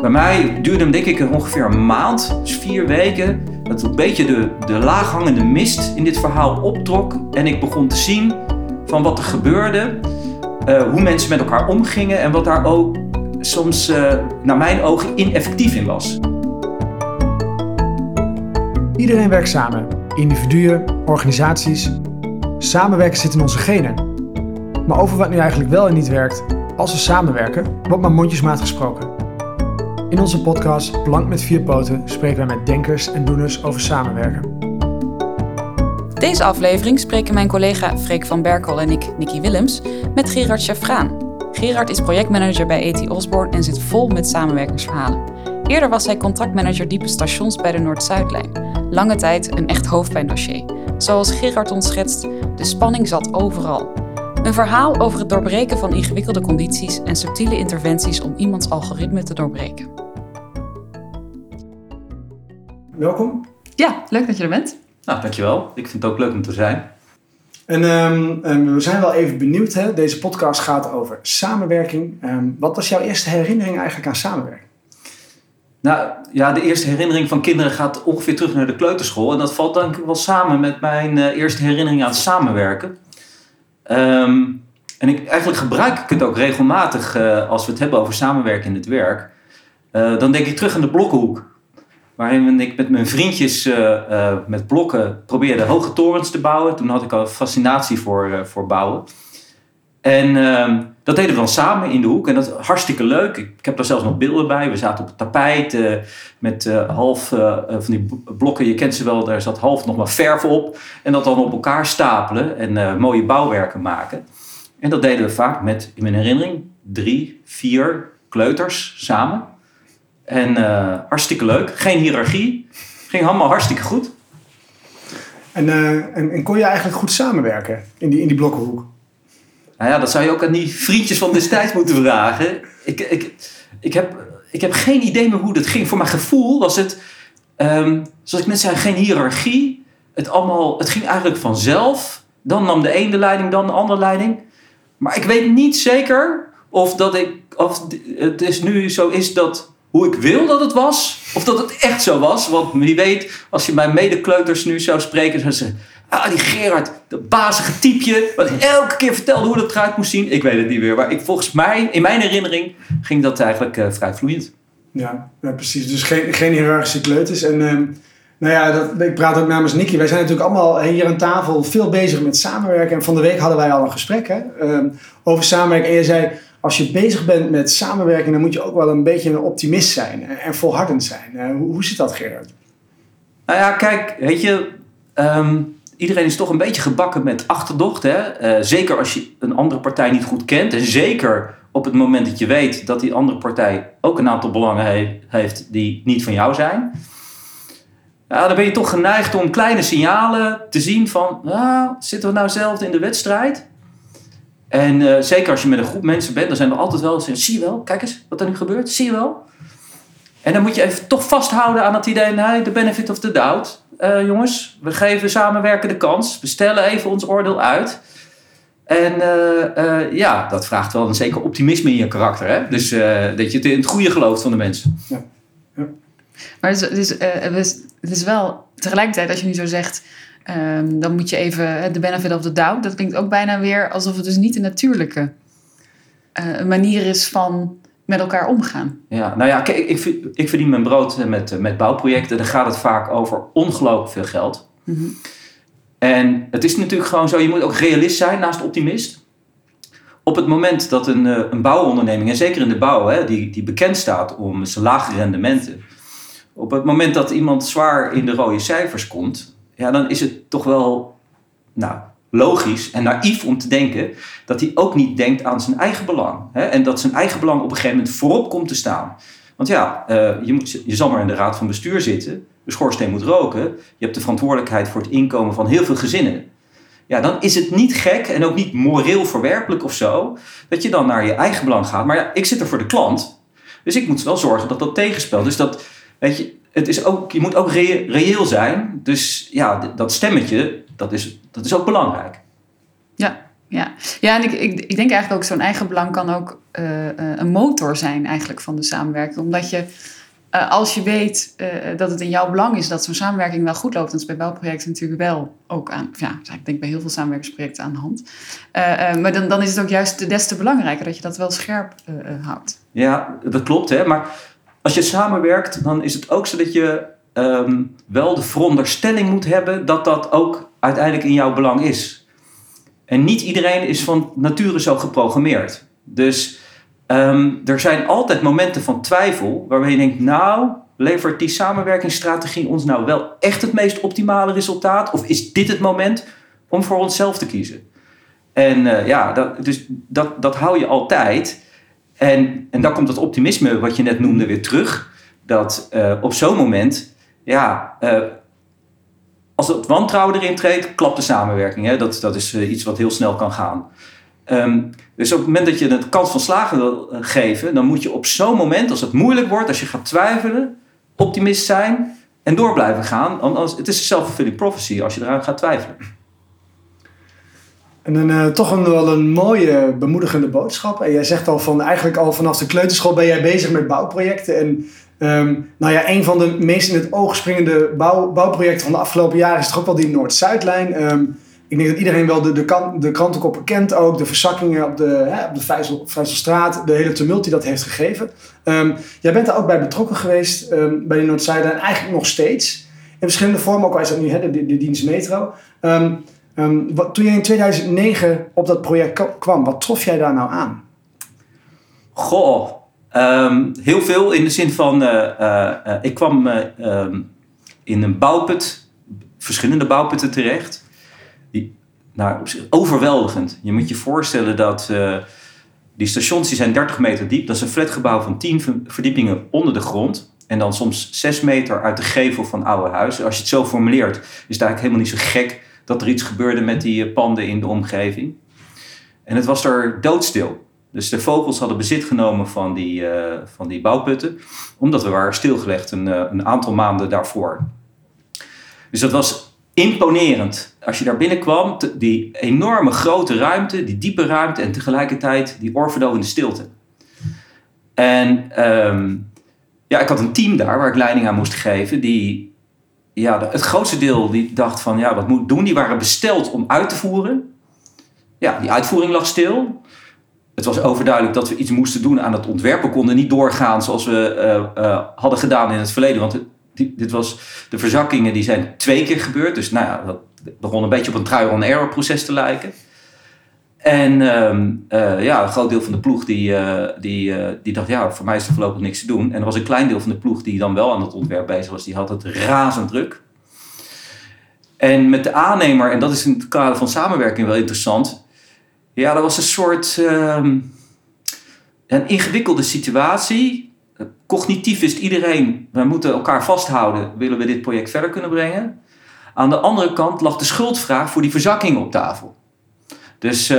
Bij mij duurde hem denk ik ongeveer een maand, dus vier weken, dat een beetje de, de laaghangende mist in dit verhaal optrok. En ik begon te zien van wat er gebeurde, uh, hoe mensen met elkaar omgingen en wat daar ook soms, uh, naar mijn ogen, ineffectief in was. Iedereen werkt samen. Individuen, organisaties. Samenwerken zit in onze genen. Maar over wat nu eigenlijk wel en niet werkt, als we samenwerken, wordt maar mondjesmaat gesproken. In onze podcast Plank met vier poten spreken wij met denkers en doeners over samenwerken. Deze aflevering spreken mijn collega Freek van Berkel en ik, Nicky Willems, met Gerard Chaffraan. Gerard is projectmanager bij E.T. Osborne en zit vol met samenwerkingsverhalen. Eerder was hij contractmanager diepe stations bij de Noord-Zuidlijn. Lange tijd een echt hoofdpijndossier. Zoals Gerard ons schetst, de spanning zat overal. Een verhaal over het doorbreken van ingewikkelde condities en subtiele interventies om iemands algoritme te doorbreken. Welkom. Ja, leuk dat je er bent. Nou, dankjewel. Ik vind het ook leuk om te zijn. En um, we zijn wel even benieuwd. Hè? Deze podcast gaat over samenwerking. Um, wat was jouw eerste herinnering eigenlijk aan samenwerking? Nou ja, de eerste herinnering van kinderen gaat ongeveer terug naar de kleuterschool. En dat valt dan wel samen met mijn uh, eerste herinnering aan samenwerken. Um, en ik, eigenlijk gebruik ik het ook regelmatig uh, als we het hebben over samenwerken in het werk. Uh, dan denk ik terug aan de blokkenhoek. Waarin ik met mijn vriendjes uh, met blokken probeerde hoge torens te bouwen. Toen had ik al fascinatie voor, voor bouwen. En ehm, dat deden we dan samen in de hoek. En dat was hartstikke leuk. Ik, heb daar zelfs nog beelden bij. We zaten op het tapijt met half van die blokken. Je kent ze wel, daar zat half nog maar verf op. En dat dan op elkaar stapelen en mooie bouwwerken maken. En dat deden we vaak met, in mijn herinnering, drie, vier kleuters samen. En hartstikke leuk. Geen hiërarchie. Ging allemaal hartstikke goed. En, en, en, kon je eigenlijk goed samenwerken in die, in die blokkenhoek? Nou ja, dat zou je ook aan die vriendjes van destijds moeten vragen. Ik, ik, ik, heb, ik heb geen idee meer hoe dat ging. Voor mijn gevoel was het, um, zoals ik net zei, geen hiërarchie. Het, allemaal, het ging eigenlijk vanzelf. Dan nam de ene de leiding, dan de andere leiding. Maar ik weet niet zeker of, dat ik, of het is nu zo is dat hoe ik wil dat het was, of dat het echt zo was. Want wie weet, als je mijn medekleuters nu zou spreken, dan ze. Ah, die Gerard, dat bazige typeje, wat elke keer vertelde hoe dat eruit moest zien. Ik weet het niet meer, maar ik, volgens mij, in mijn herinnering, ging dat eigenlijk uh, vrij vloeiend. Ja, ja, precies. Dus geen, geen hiërarchische kleuters. En uh, nou ja, dat, ik praat ook namens Nicky. Wij zijn natuurlijk allemaal hier aan tafel veel bezig met samenwerken. En van de week hadden wij al een gesprek hè, uh, over samenwerken. En je zei, als je bezig bent met samenwerking, dan moet je ook wel een beetje een optimist zijn en volhardend zijn. Uh, hoe, hoe zit dat, Gerard? Nou ja, kijk, weet je, um, iedereen is toch een beetje gebakken met achterdocht. Hè? Uh, zeker als je een andere partij niet goed kent. En zeker op het moment dat je weet dat die andere partij ook een aantal belangen he heeft die niet van jou zijn. Ja, dan ben je toch geneigd om kleine signalen te zien van, zitten we nou zelf in de wedstrijd? En uh, zeker als je met een groep mensen bent, dan zijn er altijd wel, zie je wel, kijk eens wat er nu gebeurt, zie je wel. En dan moet je even toch vasthouden aan het idee, nee, de benefit of the doubt. Uh, jongens, we geven samenwerken de kans, we stellen even ons oordeel uit. En uh, ja, dat vraagt wel een zeker optimisme in je karakter. Hè? Dus dat je het in het goede gelooft van de mensen. Ja. ja. Maar het is, het, is, het is wel tegelijkertijd, als je nu zo zegt, um, dan moet je even de benefit of the doubt. Dat klinkt ook bijna weer alsof het dus niet een natuurlijke uh, manier is van met elkaar omgaan. Ja, nou ja, kijk, ik, ik verdien mijn brood met, met bouwprojecten. Daar gaat het vaak over ongelooflijk veel geld. Mm -hmm. En het is natuurlijk gewoon zo, je moet ook realist zijn naast optimist. Op het moment dat een, een bouwonderneming, en zeker in de bouw, hè, die, die bekend staat om zijn lage rendementen. Op het moment dat iemand zwaar in de rode cijfers komt, ja, dan is het toch wel nou, logisch en naïef om te denken dat hij ook niet denkt aan zijn eigen belang. Hè? En dat zijn eigen belang op een gegeven moment voorop komt te staan. Want ja, uh, je, moet, je zal maar in de raad van bestuur zitten, de schoorsteen moet roken, je hebt de verantwoordelijkheid voor het inkomen van heel veel gezinnen. Ja, dan is het niet gek en ook niet moreel verwerpelijk of zo, dat je dan naar je eigen belang gaat. Maar ja, ik zit er voor de klant, dus ik moet wel zorgen dat dat tegenspelt. Dus dat, weet je, het is ook, je moet ook reëel zijn. Dus ja, dat stemmetje, dat is, dat is ook belangrijk. Ja, Ja, ja en ik, ik, ik denk eigenlijk ook zo'n eigen belang kan ook uh, een motor zijn eigenlijk van de samenwerking. Omdat je, uh, als je weet uh, dat het in jouw belang is dat zo'n samenwerking wel goed loopt, dat is bij welprojecten natuurlijk wel ook aan, ja, ik denk bij heel veel samenwerkingsprojecten aan de hand. maar dan, dan is het ook juist des te belangrijker dat je dat wel scherp houdt. Ja, dat klopt hè, maar als je samenwerkt, dan is het ook zo dat je um, wel de veronderstelling moet hebben dat dat ook uiteindelijk in jouw belang is. En niet iedereen is van nature zo geprogrammeerd. Dus um, er zijn altijd momenten van twijfel waarbij je denkt, nou, levert die samenwerkingsstrategie ons nou wel echt het meest optimale resultaat? Of is dit het moment om voor onszelf te kiezen? En uh, ja, dat, dus dat, dat hou je altijd. En, en dan komt dat optimisme wat je net noemde weer terug. Dat uh, op zo'n moment, ja, uh, als het wantrouwen erin treedt, klapt de samenwerking. Hè? Dat, dat is uh, iets wat heel snel kan gaan. Um, dus op het moment dat je een kans van slagen wil geven, dan moet je op zo'n moment, als het moeilijk wordt, als je gaat twijfelen, optimist zijn en door blijven gaan. Anders, het is een self-fulfilling prophecy als je eraan gaat twijfelen. En een, uh, toch een, wel een mooie, bemoedigende boodschap. En jij zegt al van eigenlijk al vanaf de kleuterschool ben jij bezig met bouwprojecten. En um, nou ja, een van de meest in het oog springende bouw, bouwprojecten van de afgelopen jaren is toch wel die Noord-Zuidlijn. Um, ik denk dat iedereen wel de, de, de krantenkoppen kent ook. De verzakkingen op de, hè, op de Vijzel, Vijzelstraat. De hele tumult die dat heeft gegeven. Um, jij bent daar ook bij betrokken geweest bij de Noord-Zuidlijn. Eigenlijk nog steeds. In verschillende vormen, ook al is dat nu hè, de, de, dienst Metro. Wat, toen je in 2009 op dat project kwam, wat trof jij daar nou aan? Goh, um, heel veel in de zin van, uh, uh, uh, ik kwam um, in een bouwput, verschillende bouwputten terecht. Nou, overweldigend. Je moet je voorstellen dat die stations die zijn 30 meter diep. Dat is een flatgebouw van 10 verdiepingen onder de grond. En dan soms 6 meter uit de gevel van oude huizen. Als je het zo formuleert, is het eigenlijk helemaal niet zo gek dat er iets gebeurde met die eh, panden in de omgeving. En het was er doodstil. Dus de vogels hadden bezit genomen van die, uh, van die bouwputten, omdat we waren stilgelegd een, uh, een aantal maanden daarvoor. Dus dat was imponerend. Als je daar binnenkwam, die enorme grote ruimte, die diepe ruimte en tegelijkertijd die oorverdovende stilte. En um, ja, ik had een team daar waar ik leiding aan moest geven, die ja, het grootste deel die dacht van ja, wat moet doen? Die waren besteld om uit te voeren. Ja, die uitvoering lag stil. Het was overduidelijk dat we iets moesten doen aan het ontwerp. We konden niet doorgaan zoals we uh, uh, hadden gedaan in het verleden. Want dit was, de verzakkingen die zijn twee keer gebeurd. Dus nou ja, dat begon een beetje op een trial-and-error proces te lijken. En uh, ja, een groot deel van de ploeg die, uh, die, uh, die dacht, ja, voor mij is er voorlopig niks te doen. En er was een klein deel van de ploeg die dan wel aan het ontwerp bezig was, die had het razend druk. En met de aannemer, en dat is in het kader van samenwerking wel interessant, ja, dat was een soort ehm, een ingewikkelde situatie. Cognitief wist iedereen, we moeten elkaar vasthouden, willen we dit project verder kunnen brengen. Aan de andere kant lag de schuldvraag voor die verzakking op tafel. Dus uh,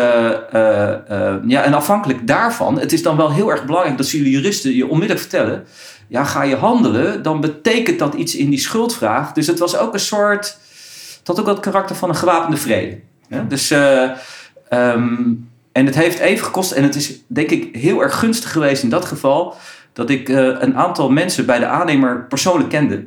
uh, uh, ja, en afhankelijk daarvan, het is dan wel heel erg belangrijk dat jullie juristen je onmiddellijk vertellen. Ja, ga je handelen, dan betekent dat iets in die schuldvraag. Dus het was ook een soort, het had ook het karakter van een gewapende vrede. Dus, um, en het heeft even gekost, en het is denk ik heel erg gunstig geweest in dat geval, dat ik een aantal mensen bij de aannemer persoonlijk kende.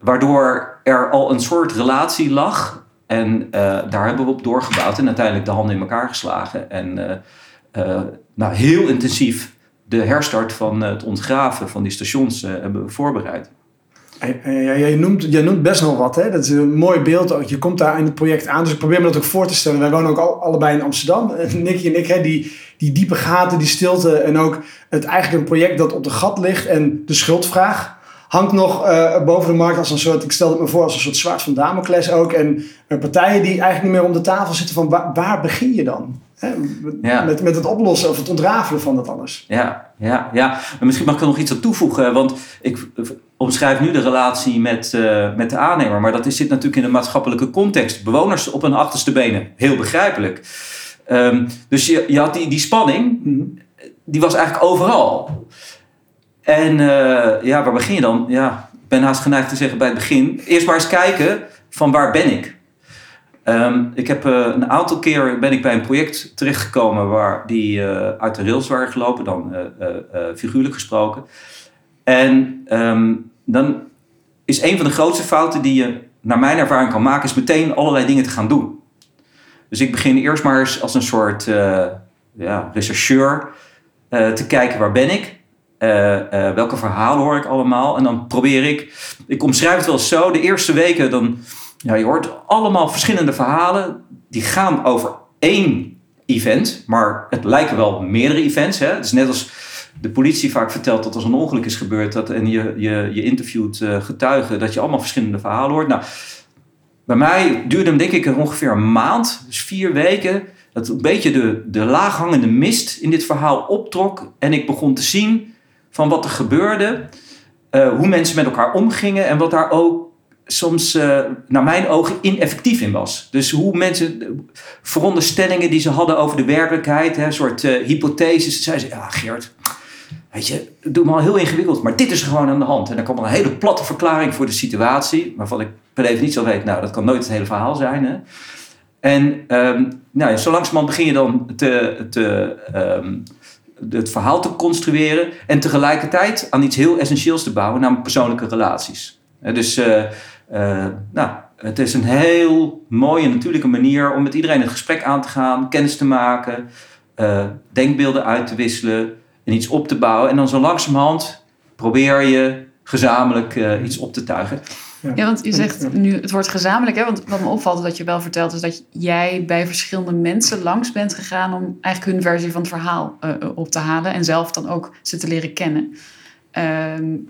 Waardoor er al een soort relatie lag en uh, daar hebben we op doorgebouwd en uiteindelijk de handen in elkaar geslagen. En uh, uh, nou, heel intensief de herstart van het ontgraven van die stations hebben we voorbereid. Jij noemt, jij noemt best nog wat, hè? dat is een mooi beeld. Je komt daar in het project aan, dus ik probeer me dat ook voor te stellen. Wij wonen ook al, allebei in Amsterdam, Nicky en ik, hè? Die, die diepe gaten, die stilte en ook het eigenlijk een project dat op de gat ligt en de schuldvraag hangt nog uh, boven de markt als een soort, ik stel het me voor als een soort zwaard van Damocles ook. En uh, partijen die eigenlijk niet meer om de tafel zitten van waar, waar begin je dan? Hè? Ja. Met, met het oplossen of het ontrafelen van dat alles. Ja, ja, ja. Maar misschien mag ik er nog iets aan toevoegen. Want ik omschrijf nu de relatie met, uh, met de aannemer. Maar dat is, zit natuurlijk in een maatschappelijke context. Bewoners op hun achterste benen. Heel begrijpelijk. Um, dus je, je had die, die spanning. Mm-hmm. Die was eigenlijk overal. En uh, ja, waar begin je dan? Ja, ik ben haast geneigd te zeggen bij het begin. Eerst maar eens kijken van waar ben ik? Ehm, ik heb eh, een aantal keer ben ik bij een project terechtgekomen waar die eh, uit de rails waren gelopen, dan figuurlijk gesproken. En ehm, dan is een van de grootste fouten die je naar mijn ervaring kan maken, is meteen allerlei dingen te gaan doen. Dus ik begin eerst maar eens als een soort ja, rechercheur te kijken waar ben ik. Welke verhalen hoor ik allemaal? En dan probeer ik, ik omschrijf het wel zo, de eerste weken dan ja, je hoort allemaal verschillende verhalen. Die gaan over één event, maar het lijken wel meerdere events. Hè? Het is net als de politie vaak vertelt dat als een ongeluk is gebeurd dat, en je, je, je interviewt uh, getuigen, dat je allemaal verschillende verhalen hoort. Nou, bij mij duurde hem denk ik ongeveer een maand, dus vier weken, dat een beetje de, de laaghangende mist in dit verhaal optrok. En ik begon te zien van wat er gebeurde, uh, hoe mensen met elkaar omgingen en wat daar ook soms, uh, naar mijn ogen, ineffectief in was. Dus hoe mensen, veronderstellingen die ze hadden over de werkelijkheid, een soort uh, hypotheses, zeiden ze, ja Geert, weet je, doe me al heel ingewikkeld, maar dit is er gewoon aan de hand. En dan kwam een hele platte verklaring voor de situatie, waarvan ik per definitie al weet, nou, dat kan nooit het hele verhaal zijn. Hè? En um, nou, zo langzamerhand begin je dan te, te, um, het verhaal te construeren en tegelijkertijd aan iets heel essentieels te bouwen, namelijk persoonlijke relaties. Dus uh, uh, nou, het is een heel mooie natuurlijke manier om met iedereen het gesprek aan te gaan, kennis te maken, denkbeelden uit te wisselen en iets op te bouwen. En dan zo langzamerhand probeer je gezamenlijk iets op te tuigen. Ja. ja, want je zegt nu het wordt gezamenlijk. Hè? Want wat me opvalt dat je wel vertelt is dat jij bij verschillende mensen langs bent gegaan om eigenlijk hun versie van het verhaal uh, op te halen en zelf dan ook ze te leren kennen. Uh,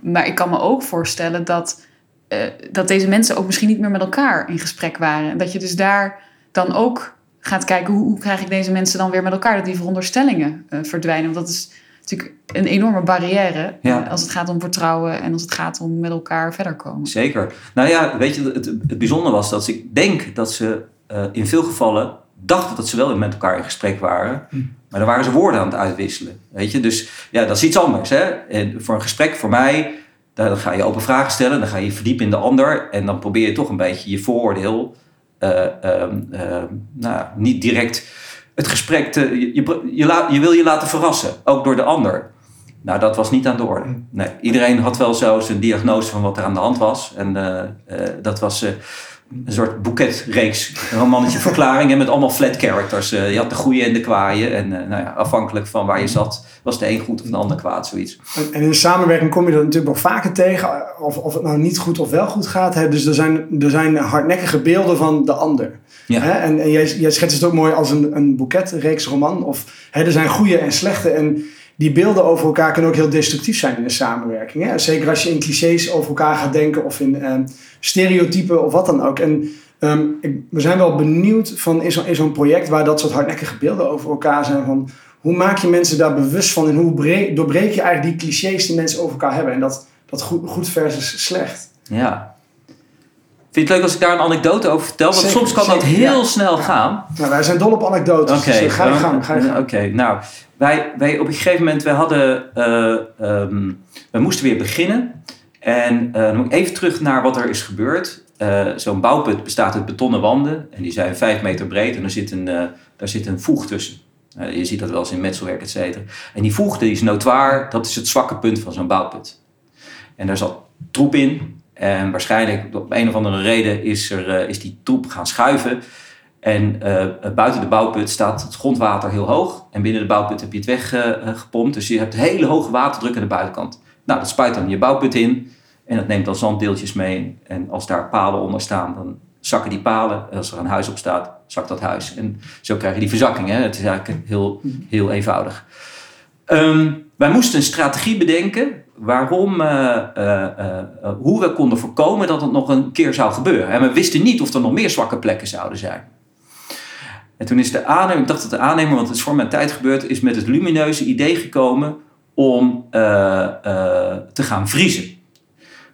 maar ik kan me ook voorstellen dat uh, dat deze mensen ook misschien niet meer met elkaar in gesprek waren. En dat je dus daar dan ook gaat kijken hoe, hoe krijg ik deze mensen dan weer met elkaar, dat die veronderstellingen uh, verdwijnen. Want dat is natuurlijk een enorme barrière ja. als het gaat om vertrouwen en als het gaat om met elkaar verder komen. Zeker. Nou ja, weet je, het, het bijzondere was dat ik denk dat ze uh, in veel gevallen dachten dat ze wel met elkaar in gesprek waren. Hm. Maar dan waren ze woorden aan het uitwisselen. Weet je, dus ja, dat is iets anders. Hè? En voor een gesprek, voor mij, dan ga je open vragen stellen, dan ga je verdiepen in de ander en dan probeer je toch een beetje je vooroordeel, uh, uh, uh, nou, niet direct het gesprek te. Je, je, je, je, wil je laten verrassen, ook door de ander. Nou, dat was niet aan de orde. Nee, iedereen had wel zo zijn diagnose van wat er aan de hand was. En eh, eh, dat was een soort boeketreeks, een romannetje verklaringen met allemaal flat characters. Je had de goede en de kwaaie. En nou ja, afhankelijk van waar je zat, was de een goed of de ander kwaad, zoiets. En, in de samenwerking kom je dat natuurlijk nog vaker tegen, of, of het nou niet goed of wel goed gaat. Hè? Dus er zijn, er zijn hardnekkige beelden van de ander. Ja. Hè? En, en jij, jij schetst het ook mooi als een, een boeketreeks roman. Of hè, er zijn goede en slechte. En die beelden over elkaar kunnen ook heel destructief zijn in de samenwerking. Hè? Zeker als je in clichés over elkaar gaat denken of in uh, stereotypen of wat dan ook. En um, ik, we zijn wel benieuwd van is, is zo'n project waar dat soort hardnekkige beelden over elkaar zijn. Van hoe maak je mensen daar bewust van en hoe breek, doorbreek je eigenlijk die clichés die mensen over elkaar hebben. En dat, dat goed, goed versus slecht. Ja, Vind je het leuk als ik daar een anekdote over vertel? Want soms kan dat heel ja. snel gaan. Nou, wij zijn dol op anecdotes. Oké, okay. dus ga je gang. Ga je gang. Oké, nou, wij, wij op een gegeven moment, wij hadden, uh, um, we moesten weer beginnen. En uh, dan moet ik even terug naar wat er is gebeurd. Uh, Zo'n bouwput bestaat uit betonnen wanden. En die zijn vijf meter breed. En er zit een, daar zit een voeg tussen. je ziet dat wel eens in metselwerk, et cetera. En die voeg die is notoir. Dat is het zwakke punt van zo'n bouwput. En daar zat troep in. En waarschijnlijk, op een of andere reden, is, er, is die troep gaan schuiven. En uh, buiten de bouwput staat het grondwater heel hoog. En binnen de bouwput heb je het weggepompt. Uh, dus je hebt hele hoge waterdruk aan de buitenkant. Nou, dat spuit dan je bouwput in. En dat neemt dan zanddeeltjes mee. En als daar palen onder staan, dan zakken die palen. En als er een huis op staat, zakt dat huis. En zo krijg je die verzakking. Hè? Het is eigenlijk heel, heel eenvoudig. Um, wij moesten een strategie bedenken waarom, uh, uh, uh, hoe we konden voorkomen dat het nog een keer zou gebeuren. En we wisten niet of er nog meer zwakke plekken zouden zijn. En toen is de aannemer, ik dacht dat de aannemer, want het is voor mijn tijd gebeurd, is met het lumineuze idee gekomen om te gaan vriezen.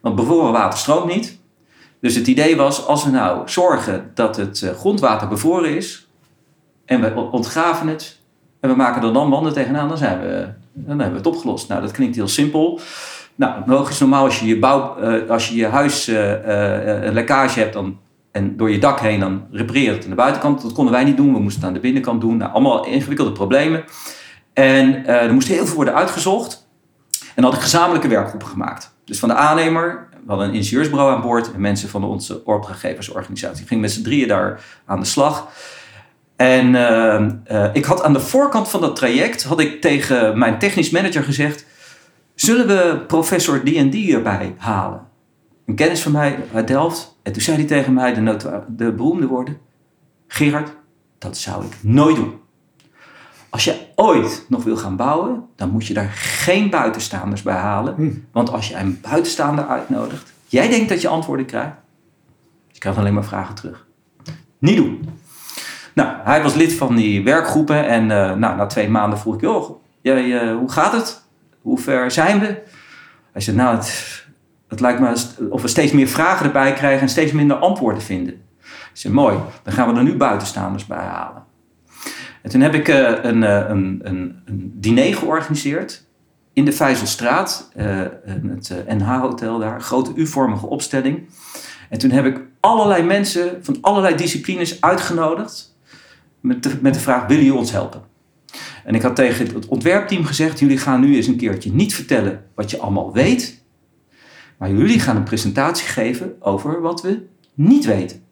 Want bevroren water stroomt niet. Dus het idee was, als we nou zorgen dat het grondwater bevroren is en we ontgraven het en we maken er dan wanden tegenaan, dan zijn we dan hebben we het opgelost. Nou, dat klinkt heel simpel. Nou, logisch, normaal als je je, bouw, uh, als je, je huis uh, uh, een lekkage hebt, dan En door je dak heen dan repareer het aan de buitenkant. Dat konden wij niet doen. We moesten het aan de binnenkant doen. Nou, allemaal ingewikkelde problemen. En er moest heel veel worden uitgezocht. En had ik gezamenlijke werkgroepen gemaakt. Dus van de aannemer, we hadden een ingenieursbureau aan boord. En mensen van onze opdrachtgeversorganisatie. Ging met z'n drieën daar aan de slag. En uh, uh, ik had aan de voorkant van dat traject had ik tegen mijn technisch manager gezegd: zullen we professor D&D erbij halen? Een kennis van mij uit Delft. En toen zei hij tegen mij de, de beroemde woorden: Gerard, dat zou ik nooit doen. Als je ooit nog wil gaan bouwen, dan moet je daar geen buitenstaanders bij halen. Hm. Want als je een buitenstaander uitnodigt, jij denkt dat je antwoorden krijgt. Je krijgt alleen maar vragen terug. Niet doen. Nou, hij was lid van die werkgroepen en uh, nou, na twee maanden vroeg ik, joh, jij, hoe gaat het? Hoe ver zijn we? Hij zei, nou, het, het lijkt me of we steeds meer vragen erbij krijgen en steeds minder antwoorden vinden. Ik zei, mooi, dan gaan we er nu buitenstaanders bij halen. En toen heb ik uh, een, een, een, een, diner georganiseerd in de Vijzelstraat, het NH-hotel daar, grote U-vormige opstelling. En toen heb ik allerlei mensen van allerlei disciplines uitgenodigd met de, met de vraag: willen jullie ons helpen? En ik had tegen het ontwerpteam gezegd: jullie gaan nu eens een keertje niet vertellen wat je allemaal weet, maar jullie gaan een presentatie geven over wat we niet weten.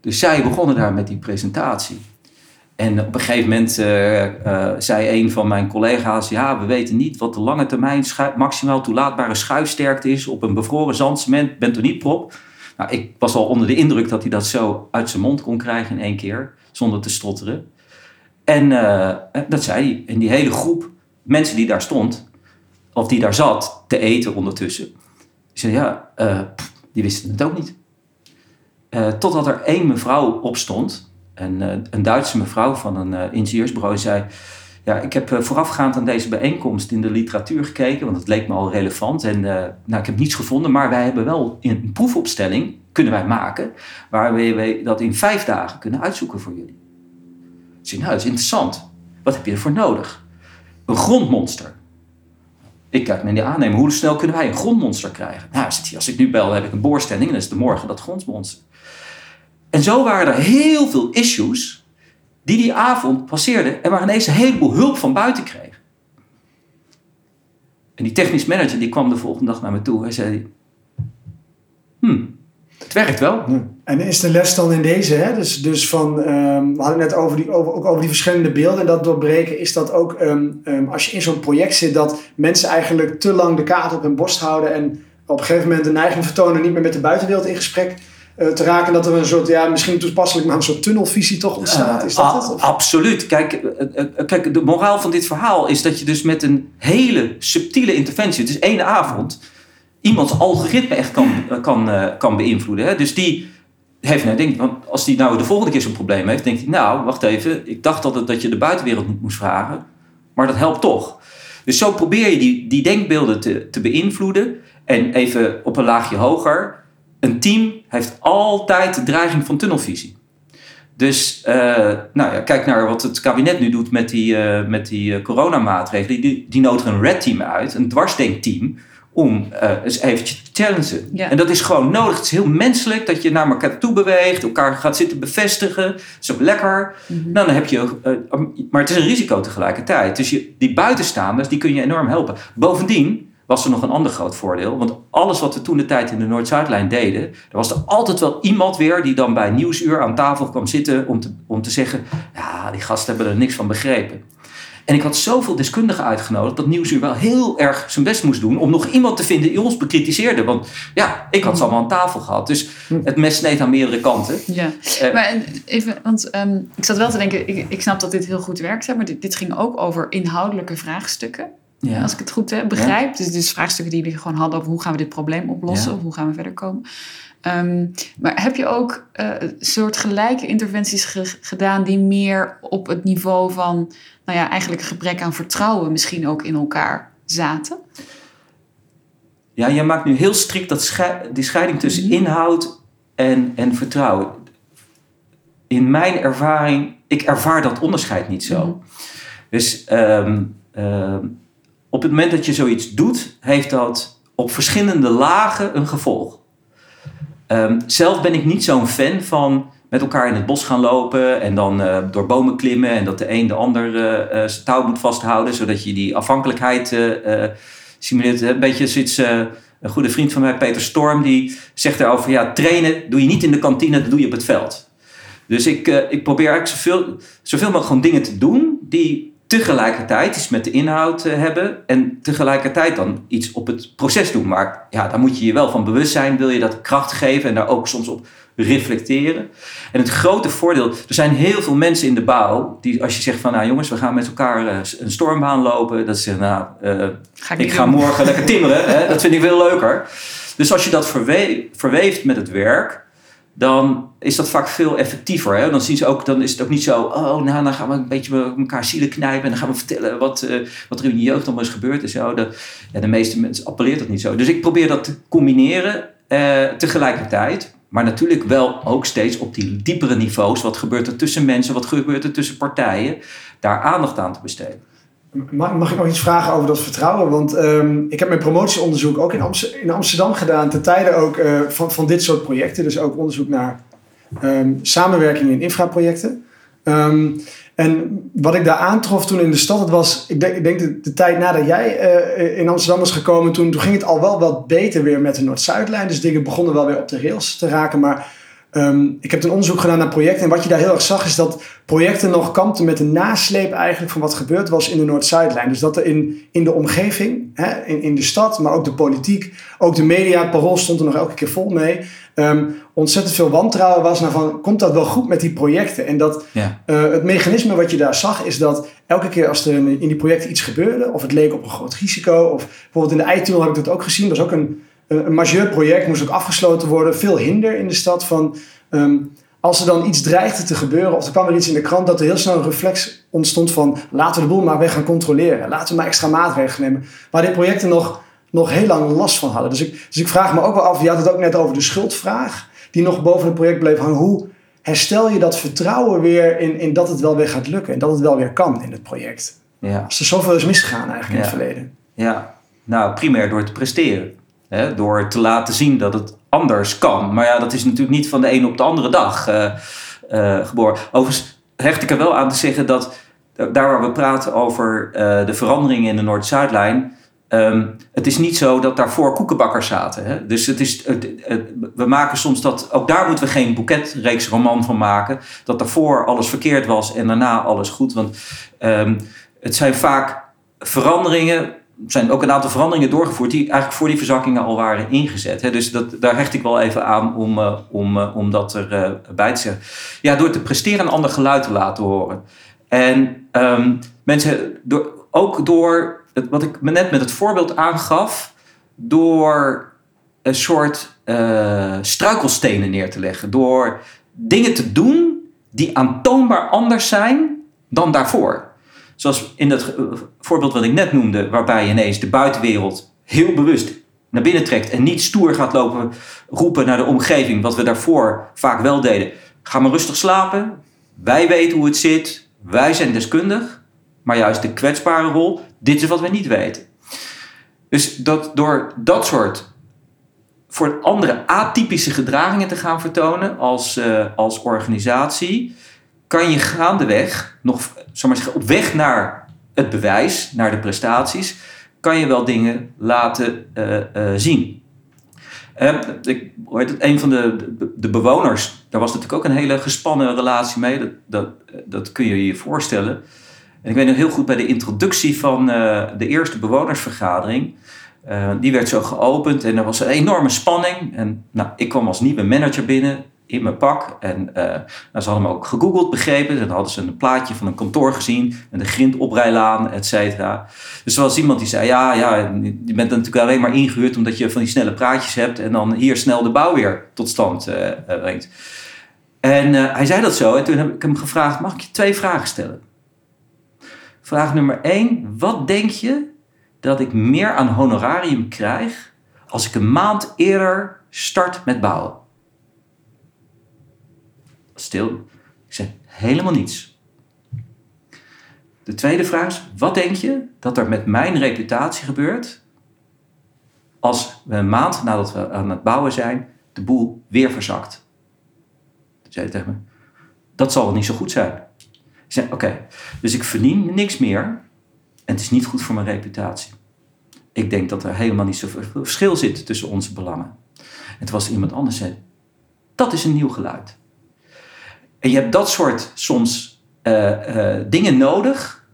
Dus zij begonnen daar met die presentatie. En op een gegeven moment uh, uh, zei een van mijn collega's: Ja, we weten niet wat de lange termijn maximaal toelaatbare schuifsterkte is op een bevroren zandcement bentonietprop. Nou, ik was al onder de indruk dat hij dat zo uit zijn mond kon krijgen in één keer, zonder te stotteren. En uh, dat zei hij. En die hele groep mensen die daar stond, of die daar zat te eten ondertussen, die zei: Ja, pff, die wisten het ook niet. totdat er één mevrouw opstond een, een Duitse mevrouw van een uh, ingenieursbureau zei... Ja, ik heb uh, voorafgaand aan deze bijeenkomst in de literatuur gekeken, want het leek me al relevant. En uh, nou, ik heb niets gevonden, maar wij hebben wel een proefopstelling kunnen wij maken, waar we dat in vijf dagen kunnen uitzoeken voor jullie. Zei, nou, dat is interessant. Wat heb je ervoor nodig? Een grondmonster. Ik kijk naar die aannemer, hoe snel kunnen wij een grondmonster krijgen? Nou, als ik nu bel, heb ik een boorstelling en dan is de morgen dat grondmonster. En zo waren er heel veel issues die die avond passeerden en waar ineens een heleboel hulp van buiten kregen. En die technisch manager die kwam de volgende dag naar me toe. Hij zei, hmm, het werkt wel. En is de les dan in deze, hè? Dus, dus van, um, we hadden het net over die, over, ook over die verschillende beelden en dat doorbreken, is dat ook um, um, als je in zo'n project zit, dat mensen eigenlijk te lang de kaart op hun borst houden en op een gegeven moment de neiging vertonen niet meer met de buitenwereld in gesprek te raken. Dat er een soort, ja, misschien toepasselijk, maar een soort tunnelvisie toch ontstaat. Is dat het? Of? Absoluut. Kijk, uh, kijk, de moraal van dit verhaal is dat je dus met een hele subtiele interventie, het is één avond, iemands algoritme echt kan, kan, kan beïnvloeden. Hè? Dus die heeft nou, denk, want als die nou de volgende keer zo'n probleem heeft, denkt hij, nou, wacht even, ik dacht altijd dat je de buitenwereld niet moest vragen, maar dat helpt toch. Dus zo probeer je die, die denkbeelden te, te beïnvloeden. En even op een laagje hoger, een team heeft altijd de dreiging van tunnelvisie. Dus uh, nou ja, kijk naar wat het kabinet nu doet met die, uh, met die uh, coronamaatregelen. Die, die nodigen een red team uit, een dwarsdenkteam, om eens eventjes te challengen. Ja. En dat is gewoon nodig. Het is heel menselijk dat je naar elkaar toe beweegt, elkaar gaat zitten bevestigen. Dat is ook lekker. Mhm. Nou, dan heb je, maar het is een risico tegelijkertijd. Dus je, die buitenstaanders, die kun je enorm helpen. Bovendien was er nog een ander groot voordeel. Want alles wat we toen de tijd in de Noord-Zuidlijn deden, er was er altijd wel iemand weer die dan bij Nieuwsuur aan tafel kwam zitten om te, om te zeggen, ja, die gasten hebben er niks van begrepen. En ik had zoveel deskundigen uitgenodigd dat Nieuwsuur wel heel erg zijn best moest doen om nog iemand te vinden die ons bekritiseerde. Want ja, ik had ze allemaal aan tafel gehad. Dus het mes sneed aan meerdere kanten. Ja, Uh, maar even, want um, ik zat wel te denken, ik, ik snap dat dit heel goed werkt, hè, maar dit, dit ging ook over inhoudelijke vraagstukken. Ja. Als ik het goed begrijp. Dus, dus vraagstukken die jullie gewoon hadden over hoe gaan we dit probleem oplossen Ja. of hoe gaan we verder komen. Um, maar heb je ook uh, soort gelijke interventies ge gedaan die meer op het niveau van, nou ja, eigenlijk een gebrek aan vertrouwen misschien ook in elkaar zaten? Ja, jij maakt nu heel strikt dat die scheiding tussen Mhm. inhoud en, en vertrouwen. In mijn ervaring, ik ervaar dat onderscheid niet zo. Mhm. Dus um, um, op het moment dat je zoiets doet, heeft dat op verschillende lagen een gevolg. Ehm, zelf ben ik niet zo'n fan van met elkaar in het bos gaan lopen en dan uh, door bomen klimmen en dat de een de ander uh, zijn touw moet vasthouden, zodat je die afhankelijkheid simuleert. Een beetje zoiets, een goede vriend van mij, Peter Storm, die zegt daarover, ja, trainen doe je niet in de kantine, dat doe je op het veld. Dus ik, ik probeer eigenlijk zoveel, zoveel mogelijk gewoon dingen te doen die tegelijkertijd iets met de inhoud uh, hebben en tegelijkertijd dan iets op het proces doen. Maar ja, daar moet je je wel van bewust zijn, wil je dat kracht geven en daar ook soms op reflecteren. En het grote voordeel, er zijn heel veel mensen in de bouw die als je zegt van nou jongens, we gaan met elkaar uh, een stormbaan lopen, dat ze nou, uh, ga ik, ik ga morgen lekker timmeren, hè, dat vind ik veel leuker. Dus als je dat verwe verweeft met het werk, dan is dat vaak veel effectiever. Hè? Dan, zien ze ook, dan is het ook niet zo, oh, nou, dan gaan we een beetje elkaar zielen knijpen en dan gaan we vertellen wat, uh, wat er in je jeugd allemaal is gebeurd en zo. De, ja, de meeste mensen appelleert dat niet zo. Dus ik probeer dat te combineren uh, tegelijkertijd. Maar natuurlijk wel ook steeds op die diepere niveaus. Wat gebeurt er tussen mensen? Wat gebeurt er tussen partijen? Daar aandacht aan te besteden. Mag, mag ik nog iets vragen over dat vertrouwen? Want um, ik heb mijn promotieonderzoek ook in, Amsterdam, gedaan. Ten tijde ook uh, van, van dit soort projecten. Dus ook onderzoek naar um, samenwerking in infraprojecten. Um, en wat ik daar aantrof toen in de stad, het was, ik denk, ik denk de, tijd nadat jij uh, in Amsterdam was gekomen, toen, toen ging het al wel wat beter weer met de Noord-Zuidlijn. Dus dingen begonnen wel weer op de rails te raken. Maar Um, ik heb een onderzoek gedaan naar projecten. En wat je daar heel erg zag, is dat projecten nog kampten met de nasleep eigenlijk van wat gebeurd was in de Noord-Zuidlijn. Dus dat er in, in de omgeving, hè, in, in de stad, maar ook de politiek, ook de media, het parool stond er nog elke keer vol mee. Um, ontzettend veel wantrouwen was naar van, komt dat wel goed met die projecten? En dat ja. uh, het mechanisme wat je daar zag, is dat elke keer als er in die projecten iets gebeurde, of het leek op een groot risico, of bijvoorbeeld in de i heb ik dat ook gezien, dat is ook een een majeur project moest ook afgesloten worden. Veel hinder in de stad van... Um, als er dan iets dreigde te gebeuren of er kwam er iets in de krant, dat er heel snel een reflex ontstond van laten we de boel maar weg gaan controleren. Laten we maar extra maatregelen nemen. Waar dit projecten nog, nog heel lang last van hadden. Dus ik, dus ik vraag me ook wel af, je had het ook net over de schuldvraag, die nog boven het project bleef hangen. Hoe herstel je dat vertrouwen weer in, in dat het wel weer gaat lukken en dat het wel weer kan in het project? Ja. Als er zoveel is misgegaan eigenlijk in het verleden. Ja, nou primair door te presteren. Hè, door te laten zien dat het anders kan. Maar ja, dat is natuurlijk niet van de ene op de andere dag uh, geboren. Overigens hecht ik er wel aan te zeggen dat daar waar we praten over de veranderingen in de Noord-Zuidlijn. Um, het is niet zo dat daarvoor koekenbakkers zaten. Hè? Dus het is, het, we maken soms dat, ook daar moeten we geen boeketreeks roman van maken. Dat daarvoor alles verkeerd was en daarna alles goed. Want um, het zijn vaak veranderingen zijn ook een aantal veranderingen doorgevoerd die eigenlijk voor die verzakkingen al waren ingezet. Dus dat, daar hecht ik wel even aan om, uh, om, uh, om dat erbij uh, te zeggen. Ja, door te presteren een ander geluid te laten horen. En um, mensen, ook door, het, wat ik me net met het voorbeeld aangaf, door een soort struikelstenen neer te leggen. Door dingen te doen die aantoonbaar anders zijn dan daarvoor. Zoals in dat voorbeeld wat ik net noemde, waarbij ineens de buitenwereld heel bewust naar binnen trekt en niet stoer gaat lopen roepen naar de omgeving, wat we daarvoor vaak wel deden. Ga maar rustig slapen. Wij weten hoe het zit. Wij zijn deskundig. Maar juist de kwetsbare rol, dit is wat we niet weten. Dus dat, door dat soort voor andere atypische gedragingen te gaan vertonen als, uh, als organisatie, kan je gaandeweg, nog maar zeggen, op weg naar het bewijs, naar de prestaties, kan je wel dingen laten uh, uh, zien. Uh, ik, een van de, de, bewoners, daar was natuurlijk ook een hele gespannen relatie mee. Dat, dat, dat kun je je voorstellen. En ik weet nog heel goed bij de introductie van de eerste bewonersvergadering. die werd zo geopend en er was een enorme spanning. En nou, ik kwam als nieuwe manager binnen in mijn pak. En uh, ze hadden me ook gegoogeld, begrepen. Dan hadden ze een plaatje van een kantoor gezien. Met een grindoprijlaan, et cetera. Dus er was iemand die zei, ja, ja, je bent natuurlijk alleen maar ingehuurd... omdat je van die snelle praatjes hebt... en dan hier snel de bouw weer tot stand uh, brengt. En hij zei dat zo. En toen heb ik hem gevraagd, mag ik je twee vragen stellen? Vraag nummer één. Wat denk je dat ik meer aan honorarium krijg... als ik een maand eerder start met bouwen? Stil. Ik zeg helemaal niets. De tweede vraag is: wat denk je dat er met mijn reputatie gebeurt als we een maand nadat we aan het bouwen zijn, de boel weer verzakt. Toen zei hij tegen me, dat zal wel niet zo goed zijn. Ik zei, oké, dus ik verdien niks meer en het is niet goed voor mijn reputatie. Ik denk dat er helemaal niet zoveel verschil zit tussen onze belangen. En toen was iemand anders zei, dat is een nieuw geluid. En je hebt dat soort soms uh, uh, dingen nodig.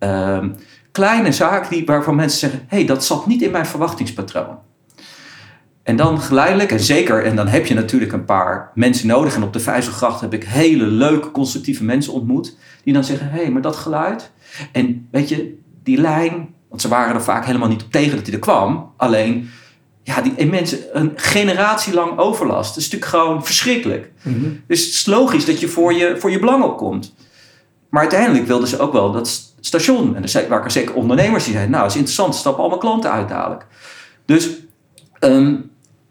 Uh, kleine zaken die, waarvan mensen zeggen: hé, hey, dat zat niet in mijn verwachtingspatroon. En dan geleidelijk, en zeker, en dan heb je natuurlijk een paar mensen nodig. En op de Vijzelgracht heb ik hele leuke, constructieve mensen ontmoet. Die dan zeggen: hé, hey, maar dat geluid. En weet je, die lijn. Want ze waren er vaak helemaal niet op tegen dat hij er kwam. Alleen, ja, die mensen, een generatie lang overlast. Dat is natuurlijk gewoon verschrikkelijk. Mm -hmm. Dus het is logisch dat je voor je, voor je belang opkomt. Maar uiteindelijk wilden ze ook wel dat station. En er waren zeker ondernemers die zeiden, nou, is interessant, stappen allemaal klanten uit dadelijk. Dus, um,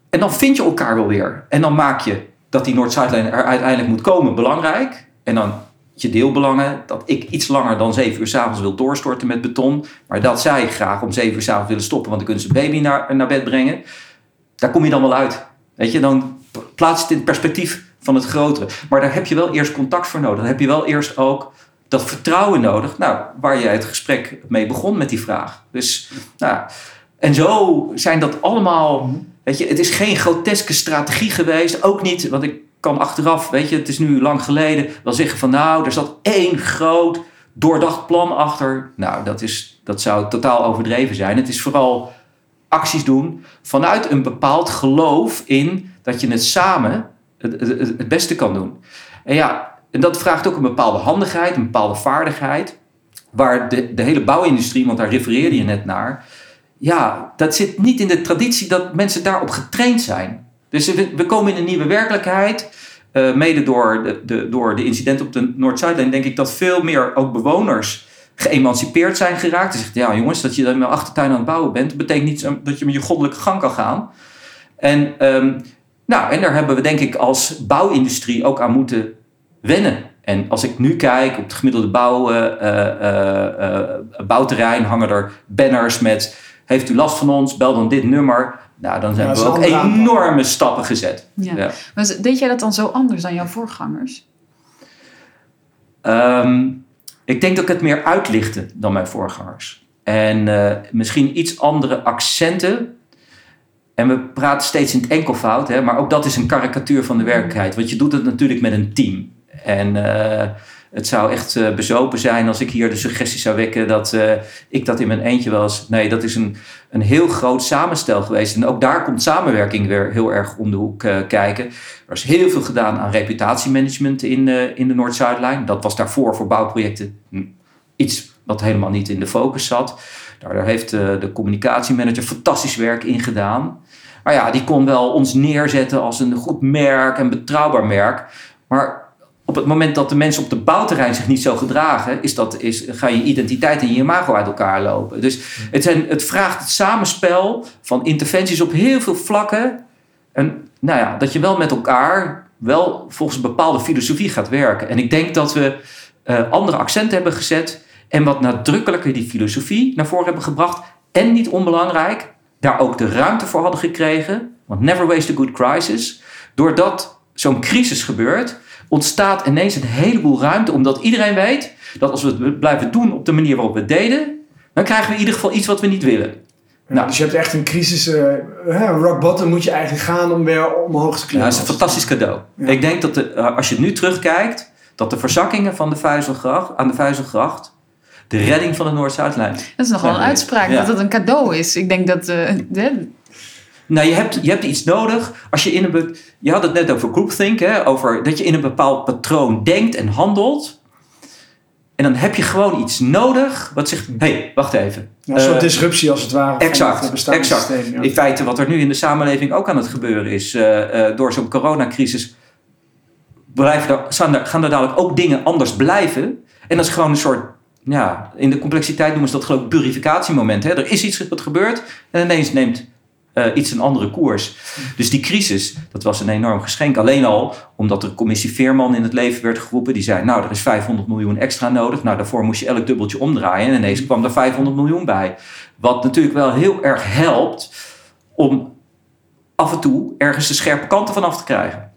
en dan vind je elkaar wel weer. En dan maak je dat die Noord-Zuidlijn er uiteindelijk moet komen belangrijk. En dan je deelbelangen, dat ik iets langer dan 7 uur s'avonds wil doorstorten met beton. Maar dat zij graag om 7 uur s'avonds willen stoppen, want dan kunnen ze baby naar, naar bed brengen. Daar kom je dan wel uit. Weet je, dan plaats het in het perspectief van het grotere. Maar daar heb je wel eerst contact voor nodig. Dan heb je wel eerst ook dat vertrouwen nodig. Nou, waar jij het gesprek mee begon met die vraag. Dus, nou, en zo zijn dat allemaal. Weet je, het is geen groteske strategie geweest. Ook niet, want ik kan achteraf, weet je, het is nu lang geleden, wel zeggen van nou, er zat één groot doordacht plan achter. Nou, dat, is, dat zou totaal overdreven zijn. Het is vooral acties doen vanuit een bepaald geloof in dat je het samen het, het, het beste kan doen. En ja, en dat vraagt ook een bepaalde handigheid, een bepaalde vaardigheid. Waar de, de hele bouwindustrie, want daar refereerde je net naar. Ja, dat zit niet in de traditie dat mensen daarop getraind zijn. Dus we, komen in een nieuwe werkelijkheid. Uh, mede door de, de, door de incidenten op de Noord-Zuidlijn denk ik dat veel meer ook bewoners geëmancipeerd zijn geraakt. Ze zeggen, ja jongens, dat je dan met achtertuin aan het bouwen bent, betekent niet dat je met je goddelijke gang kan gaan. En, um, nou, en daar hebben we denk ik als bouwindustrie ook aan moeten wennen. En als ik nu kijk op het gemiddelde bouw, uh, uh, bouwterrein, hangen er banners met: Heeft u last van ons? Bel dan dit nummer. Nou, dan zijn we ook enorme stappen gezet. Ja. ja. Maar deed jij dat dan zo anders dan jouw voorgangers? Um, ik denk dat ik het meer uitlichtte dan mijn voorgangers. En uh, misschien iets andere accenten. En we praten steeds in het enkelvoud, hè, maar ook dat is een karikatuur van de werkelijkheid. Want je doet het natuurlijk met een team. En uh, het zou echt uh, bezopen zijn als ik hier de suggestie zou wekken dat uh, ik dat in mijn eentje was. Nee, dat is een, een heel groot samenstel geweest. En ook daar komt samenwerking weer heel erg om de hoek kijken. Er is heel veel gedaan aan reputatiemanagement in, in de Noord-Zuidlijn. Dat was daarvoor voor bouwprojecten iets wat helemaal niet in de focus zat. Daar heeft de communicatiemanager fantastisch werk in gedaan. Maar ja, die kon wel ons neerzetten als een goed merk, een betrouwbaar merk. Maar op het moment dat de mensen op de bouwterrein zich niet zo gedragen, is dat, is, ga je identiteit en je imago uit elkaar lopen. Dus het, zijn, het vraagt het samenspel van interventies op heel veel vlakken. En nou ja, dat je wel met elkaar wel volgens een bepaalde filosofie gaat werken. En ik denk dat we uh, andere accenten hebben gezet en wat nadrukkelijker die filosofie naar voren hebben gebracht. En niet onbelangrijk, daar ook de ruimte voor hadden gekregen. Want never waste a good crisis. Doordat zo'n crisis gebeurt, ontstaat ineens een heleboel ruimte, omdat iedereen weet dat als we het blijven doen op de manier waarop we het deden, dan krijgen we in ieder geval iets wat we niet willen. nou, dus je hebt echt een crisis, uh, rock bottom moet je eigenlijk gaan om weer omhoog te klimmen. Ja, dat is een fantastisch cadeau. Ja. Ik denk dat de, uh, als je nu terugkijkt, dat de verzakkingen van de Vuizelgracht, aan de Vuizelgracht de redding van de Noord-Zuidlijn. Dat is nogal een uitspraak, ja. dat het een cadeau is. Ik denk dat... Uh, de, nou, je hebt, je hebt iets nodig. Als je in een. Je had het net over groupthink, hè, over dat je in een bepaald patroon denkt en handelt. En dan heb je gewoon iets nodig wat zegt: hé, hey, wacht even. Ja, een soort uh, disruptie als het ware. Exact. exact. Systeem, ja. In feite, wat er nu in de samenleving ook aan het gebeuren is, uh, uh, door zo'n coronacrisis, blijven er, gaan er dadelijk ook dingen anders blijven. En dat is gewoon een soort ja, in de complexiteit noemen ze dat geloof ik purificatiemoment. Hè? Er is iets wat gebeurt en ineens neemt uh, iets een andere koers. Dus die crisis, dat was een enorm geschenk. Alleen al omdat de commissie Veerman in het leven werd geroepen. Die zei, nou, er is 500 miljoen extra nodig. Nou, daarvoor moest je elk dubbeltje omdraaien. En ineens kwam er 500 miljoen bij. Wat natuurlijk wel heel erg helpt om af en toe ergens de scherpe kanten vanaf te krijgen.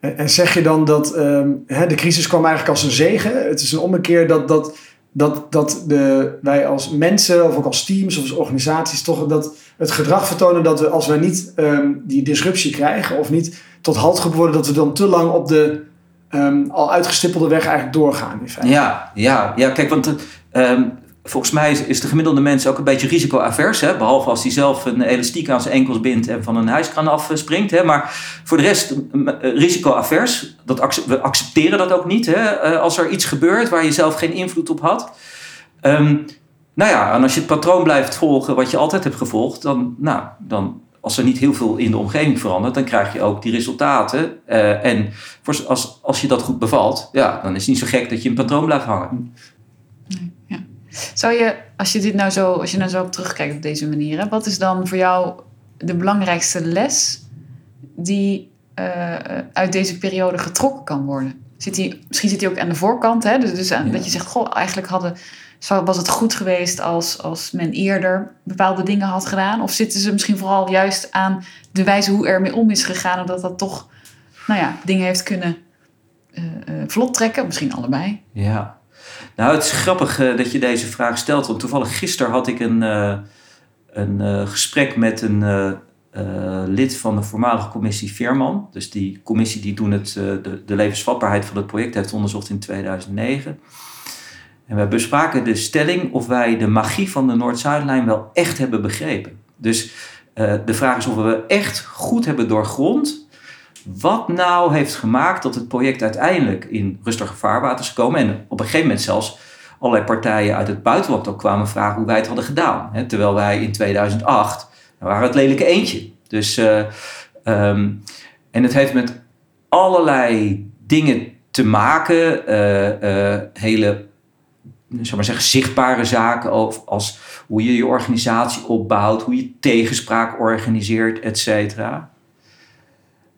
En, zeg je dan dat ehm, de crisis kwam eigenlijk als een zegen? Het is een ommekeer dat, dat, dat, dat de, wij als mensen of ook als teams of als organisaties toch dat het gedrag vertonen dat we als wij niet ehm, die disruptie krijgen of niet tot halt geroepen worden, dat we dan te lang op de ehm, al uitgestippelde weg eigenlijk doorgaan. In feite. Ja, ja, ja, kijk, want ehm, volgens mij is, de gemiddelde mens ook een beetje risicoavers. Hè? Behalve als hij zelf een elastiek aan zijn enkels bindt en van een hijskraan afspringt. Hè? Maar voor de rest risicoavers. Dat we accepteren dat ook niet. Hè? Eh, als er iets gebeurt waar je zelf geen invloed op had. Nou ja, en als je het patroon blijft volgen wat je altijd hebt gevolgd, dan, nou, dan als er niet heel veel in de omgeving verandert, dan krijg je ook die resultaten. Eh, en voor, als, als je dat goed bevalt, ja, dan is het niet zo gek dat je een patroon blijft hangen. Zou je, als je dit nou zo, als je nou zo op terugkijkt op deze manier, hè, wat is dan voor jou de belangrijkste les die eh, uit deze periode getrokken kan worden? Zit die, misschien zit hij ook aan de voorkant, hè? Dus, dus aan- Ja. dat je zegt, goh, eigenlijk hadden, was het goed geweest als, als men eerder bepaalde dingen had gedaan? Of zitten ze misschien vooral juist aan de wijze hoe er mee om is gegaan en dat toch, nou ja, dingen heeft kunnen eh, vlot trekken? Misschien allebei. Ja. Nou, het is grappig eh, dat je deze vraag stelt. Want toevallig gisteren had ik een, een gesprek met een lid van de voormalige commissie Veerman. Dus die commissie die toen het, de levensvatbaarheid van het project heeft onderzocht in 2009. En we bespraken de stelling of wij de magie van de Noord-Zuidlijn wel echt hebben begrepen. Dus eh, de vraag is of we echt goed hebben doorgrond wat nou heeft gemaakt dat het project uiteindelijk in rustige vaarwater is gekomen. En op een gegeven moment zelfs allerlei partijen uit het buitenland ook kwamen vragen hoe wij het hadden gedaan. Terwijl wij in 2008 dan waren het lelijke eentje. Dus, eh, ehm, en het heeft met allerlei dingen te maken. eh, eh, hele zal maar zeggen, zichtbare zaken over als hoe je je organisatie opbouwt, hoe je tegenspraak organiseert, et cetera.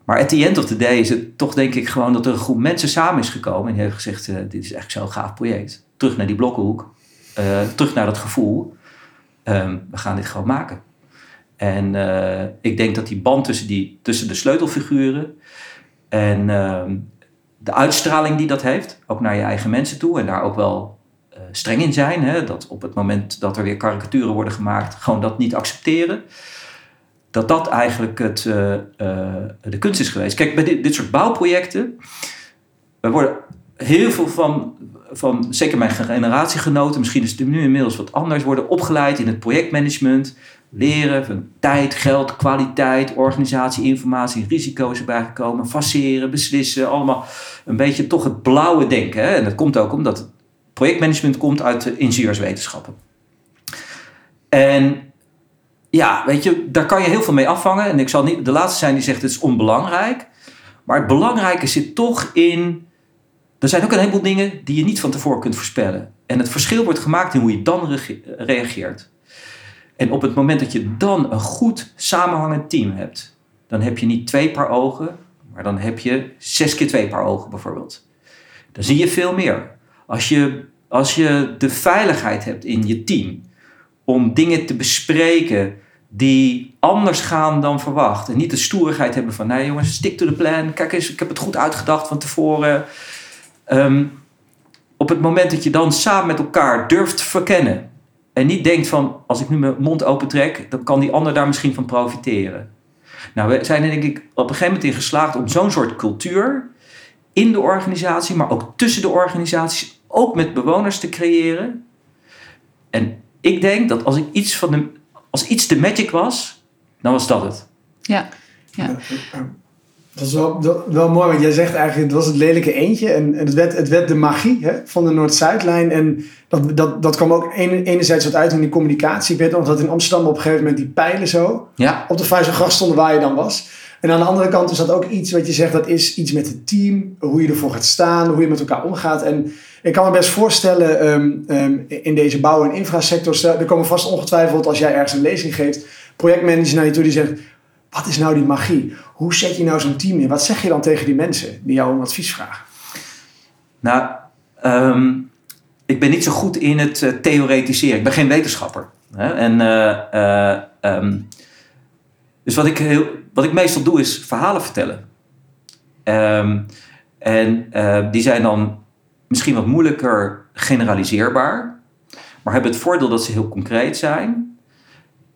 Maar at the end of the day is het toch denk ik gewoon dat er een groep mensen samen is gekomen en die heeft gezegd, eh, dit is eigenlijk zo'n gaaf project. Terug naar die blokkenhoek, eh, terug naar dat gevoel. Ehm, we gaan dit gewoon maken. En eh, ik denk dat die band tussen, die, tussen de sleutelfiguren en ehm, de uitstraling die dat heeft, ook naar je eigen mensen toe en daar ook wel streng in zijn. Hè, dat op het moment dat er weer karikaturen worden gemaakt, gewoon dat niet accepteren dat dat eigenlijk het, eh, eh, de kunst is geweest. Kijk, bij dit, dit soort bouwprojecten, we worden heel veel van, van, zeker mijn generatiegenoten, misschien is het nu inmiddels wat anders, worden opgeleid in het projectmanagement, leren van tijd, geld, kwaliteit, organisatie, informatie, risico's erbij gekomen, faceren, beslissen, allemaal een beetje toch het blauwe denken. Hè? En dat komt ook omdat projectmanagement komt uit de ingenieurswetenschappen. En ja, weet je, daar kan je heel veel mee afvangen. En ik zal niet de laatste zijn die zegt het is onbelangrijk. Maar het belangrijke zit toch in. Er zijn ook een heleboel dingen die je niet van tevoren kunt voorspellen. En het verschil wordt gemaakt in hoe je dan reageert. En op het moment dat je dan een goed samenhangend team hebt, dan heb je niet twee paar ogen, maar dan heb je zes keer twee paar ogen bijvoorbeeld. Dan zie je veel meer. Als je, als je de veiligheid hebt in je team om dingen te bespreken die anders gaan dan verwacht. En niet de stoerigheid hebben van, nee jongens, stick to the plan. Kijk eens, ik heb het goed uitgedacht van tevoren. Ehm, op het moment dat je dan samen met elkaar durft te verkennen. En niet denkt van, als ik nu mijn mond open trek, dan kan die ander daar misschien van profiteren. Nou, we zijn er denk ik op een gegeven moment in geslaagd om zo'n soort cultuur in de organisatie, maar ook tussen de organisaties, ook met bewoners te creëren. En ik denk dat als ik iets van de, als iets de magic was, dan was dat het. Ja. Dat is wel, wel, wel mooi, want jij zegt eigenlijk, het was het lelijke eentje. En, en het, werd, het werd de magie hè, van de Noord-Zuidlijn. En dat, dat, dat kwam ook ene- enerzijds wat uit in die communicatie. Ik weet nog dat in Amsterdam op een gegeven moment die pijlen zo Ja, op de Vijzelgracht stonden waar je dan was. En aan de andere kant is dat ook iets wat je zegt, dat is iets met het team. Hoe je ervoor gaat staan, hoe je met elkaar omgaat. En ik kan me best voorstellen ehm, ehm, in deze bouw- en infrasector, er komen vast ongetwijfeld als jij ergens een lezing geeft, projectmanagers naar je toe die zegt, wat is nou die magie? Hoe zet je nou zo'n team in? Wat zeg je dan tegen die mensen die jou om advies vragen? nou, ehm, ik ben niet zo goed in het eh, theoretiseren. Ik ben geen wetenschapper. Hè? En eh, eh, dus wat ik, heel, wat ik meestal doe is verhalen vertellen. En die zijn dan misschien wat moeilijker generaliseerbaar, maar hebben het voordeel dat ze heel concreet zijn.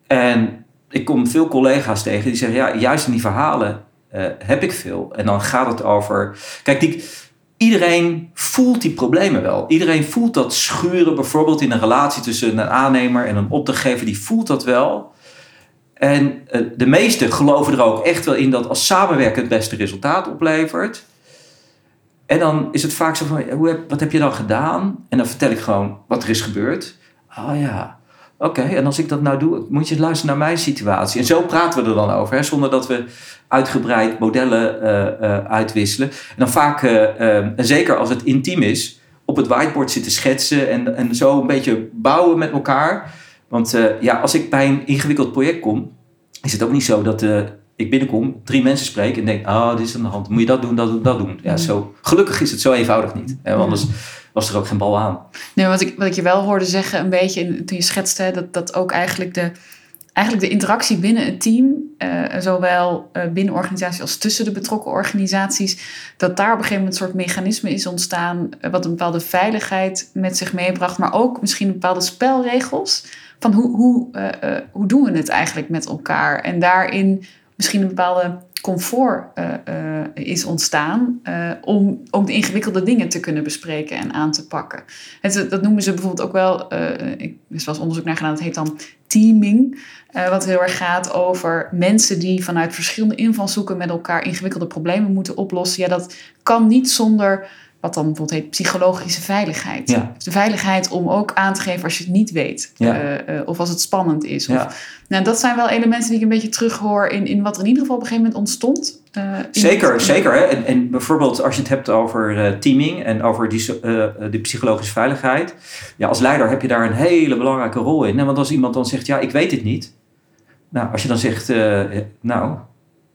En ik kom veel collega's tegen die zeggen, ja, juist in die verhalen uh, heb ik veel. En dan gaat het over. Kijk, die, iedereen voelt die problemen wel. Iedereen voelt dat schuren, bijvoorbeeld in een relatie tussen een aannemer en een opdrachtgever, die voelt dat wel. En uh, de meesten geloven er ook echt wel in dat als samenwerken het beste resultaat oplevert. En dan is het vaak zo van, hoe heb, wat heb je dan gedaan? En dan vertel ik gewoon wat er is gebeurd. Oh ja, Oké, en als ik dat nou doe, moet je luisteren naar mijn situatie. En zo praten we er dan over, hè, zonder dat we uitgebreid modellen uh, uh, uitwisselen. En dan vaak, uh, en zeker als het intiem is, op het whiteboard zitten schetsen en, en zo een beetje bouwen met elkaar. Want ja, als ik bij een ingewikkeld project kom, is het ook niet zo dat ik binnenkom, drie mensen spreek en denk, oh, dit is aan de hand. Moet je dat doen, dat doen, dat doen. Ja, zo, gelukkig is het zo eenvoudig niet. Hè, anders was er ook geen bal aan. Nee, wat ik, wat ik je wel hoorde zeggen een beetje toen je schetste, dat, dat ook eigenlijk de, eigenlijk de interactie binnen het team, uh, zowel uh, binnen organisaties als tussen de betrokken organisaties, dat daar op een gegeven moment een soort mechanisme is ontstaan, uh, wat een bepaalde veiligheid met zich meebracht, maar ook misschien bepaalde spelregels van hoe, hoe, hoe doen we het eigenlijk met elkaar. En daarin misschien een bepaalde comfort uh, uh, is ontstaan uh, om ook de ingewikkelde dingen te kunnen bespreken en aan te pakken. Het, dat noemen ze bijvoorbeeld ook wel, ik er was onderzoek naar gedaan, dat heet dan teaming. wat heel erg gaat over mensen die vanuit verschillende invalshoeken met elkaar ingewikkelde problemen moeten oplossen. Ja, dat kan niet zonder wat dan bijvoorbeeld heet psychologische veiligheid. Ja. Dus de veiligheid om ook aan te geven als je het niet weet. Ja. Uh, uh, of als het spannend is. Ja. Of, nou, dat zijn wel elementen die ik een beetje terughoor in, in wat er in ieder geval op een gegeven moment ontstond. Uh, zeker, het, zeker. Hè? En, en, bijvoorbeeld als je het hebt over teaming en over die, de psychologische veiligheid. Ja, als leider heb je daar een hele belangrijke rol in. Want als iemand dan zegt, ja, ik weet het niet. Nou, als je dan zegt, nou,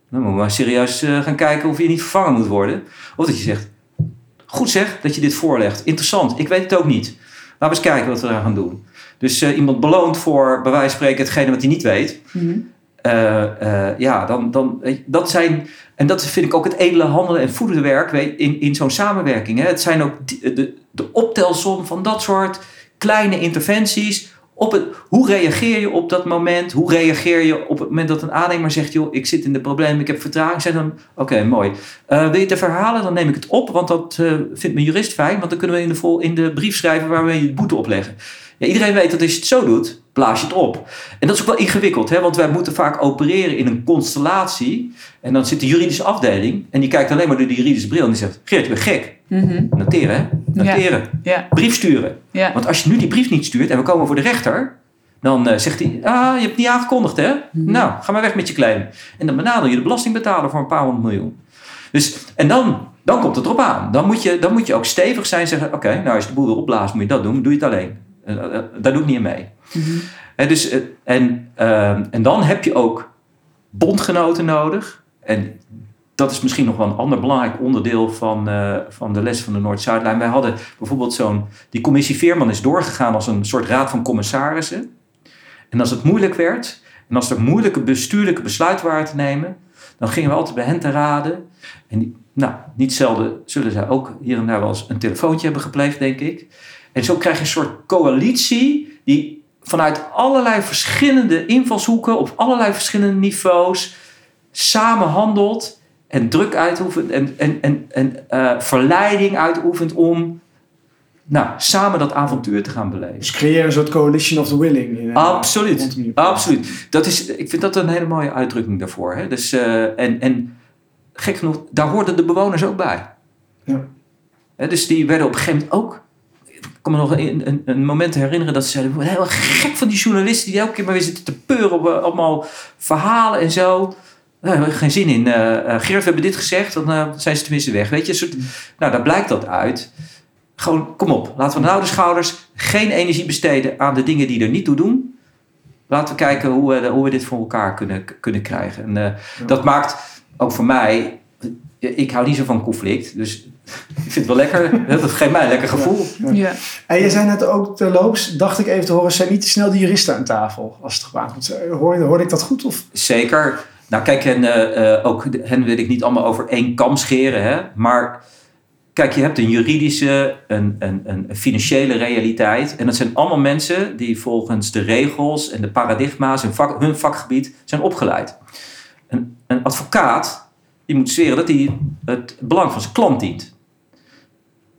dan moeten we maar serieus gaan kijken of je niet vervangen moet worden. Of dat je zegt, Goed zeg dat je dit voorlegt. Interessant. Ik weet het ook niet. Laten we eens kijken wat we daar gaan doen. Dus uh, iemand beloont voor, bij wijze van spreken, hetgene wat hij niet weet. Mhm. Uh, uh, ja, dan, dan, dat zijn, en dat vind ik ook het edele handelen en voederwerk in, in zo'n samenwerking. Hè. Het zijn ook de, de, de optelsom van dat soort kleine interventies op het, hoe reageer je op dat moment? Hoe reageer je op het moment dat een aannemer zegt: joh, ik zit in de problemen, ik heb vertraging? Zeg dan: oké, mooi. Uh, wil je het verhalen? Dan neem ik het op, want dat uh, vindt mijn jurist fijn, want dan kunnen we in de, vol, in de brief schrijven waar we je de boete opleggen. Ja, iedereen weet dat als je het zo doet, blaas je het op. En dat is ook wel ingewikkeld, hè? want wij moeten vaak opereren in een constellatie. En dan zit de juridische afdeling en die kijkt alleen maar door de juridische bril en die zegt: Geert, je bent gek. Mm -hmm. Noteren, hè? Noteren. Ja. Ja. Brief sturen. Ja. Want als je nu die brief niet stuurt en we komen voor de rechter, dan uh, zegt hij: Ah, je hebt het niet aangekondigd, hè? -hmm. Nou, ga maar weg met je claim. En dan benadel je de belastingbetaler voor een paar honderd miljoen. Dus, en dan, dan komt het erop aan. Dan moet je, dan moet je ook stevig zijn en zeggen: Oké, okay, nou, als je de boel wil opblazen, moet je dat doen. Doe je het alleen. Uh, uh, daar doe ik niet aan mee. Mm -hmm. en, dus, en, ehm, en dan heb je ook bondgenoten nodig. En dat is misschien nog wel een ander belangrijk onderdeel van, uh, van de les van de Noord-Zuidlijn. Wij hadden bijvoorbeeld zo'n. Die commissie Veerman is doorgegaan als een soort raad van commissarissen. En als het moeilijk werd. en als er moeilijke bestuurlijke besluiten waren te nemen. dan gingen we altijd bij hen te raden. En die, nou, niet zelden zullen zij ook hier en daar wel eens een telefoontje hebben gepleegd, denk ik. En zo krijg je een soort coalitie. die vanuit allerlei verschillende invalshoeken. op allerlei verschillende niveaus. samen handelt en druk uitoefent en, en, en, en uh, verleiding uitoefent om nou, samen dat avontuur te gaan beleven. Dus creëer een soort coalition of the willing. In, absoluut, absoluut. Dat is, ik vind dat een hele mooie uitdrukking daarvoor. Hè? Dus, uh, en, en gek genoeg, daar hoorden de bewoners ook bij. Ja. Hè, dus die werden op een gegeven moment ook... Ik kan me nog een, een, een moment herinneren dat ze zeiden... We heel gek van die journalisten die elke keer maar weer zitten te peuren op allemaal verhalen en zo... Nou, daar geen zin in. Uh, we hebben dit gezegd, dan uh, zijn ze tenminste weg. Weet je, soort, nou, daar blijkt dat uit. Gewoon, kom op, laten we nou de schouders geen energie besteden aan de dingen die er niet toe doen. Laten we kijken hoe we, hoe we dit voor elkaar kunnen, kunnen krijgen. En ja. dat maakt ook voor mij, ik hou niet zo van conflict, dus ik vind het wel lekker. Dat geeft mij een lekker gevoel. Ja. Ja. En je zei net ook terloops, dacht ik even te horen, zijn niet te snel de juristen aan tafel als het gebaat wordt. Hoorde, hoorde ik dat goed? Of? Zeker. Nou, kijk, en uh, uh, ook hen wil ik niet allemaal over één kam scheren, hè? maar kijk, je hebt een juridische, een, een, een financiële realiteit. En dat zijn allemaal mensen die volgens de regels en de paradigma's in vak, hun vakgebied zijn opgeleid. Een, een advocaat die moet zweren dat hij het belang van zijn klant dient.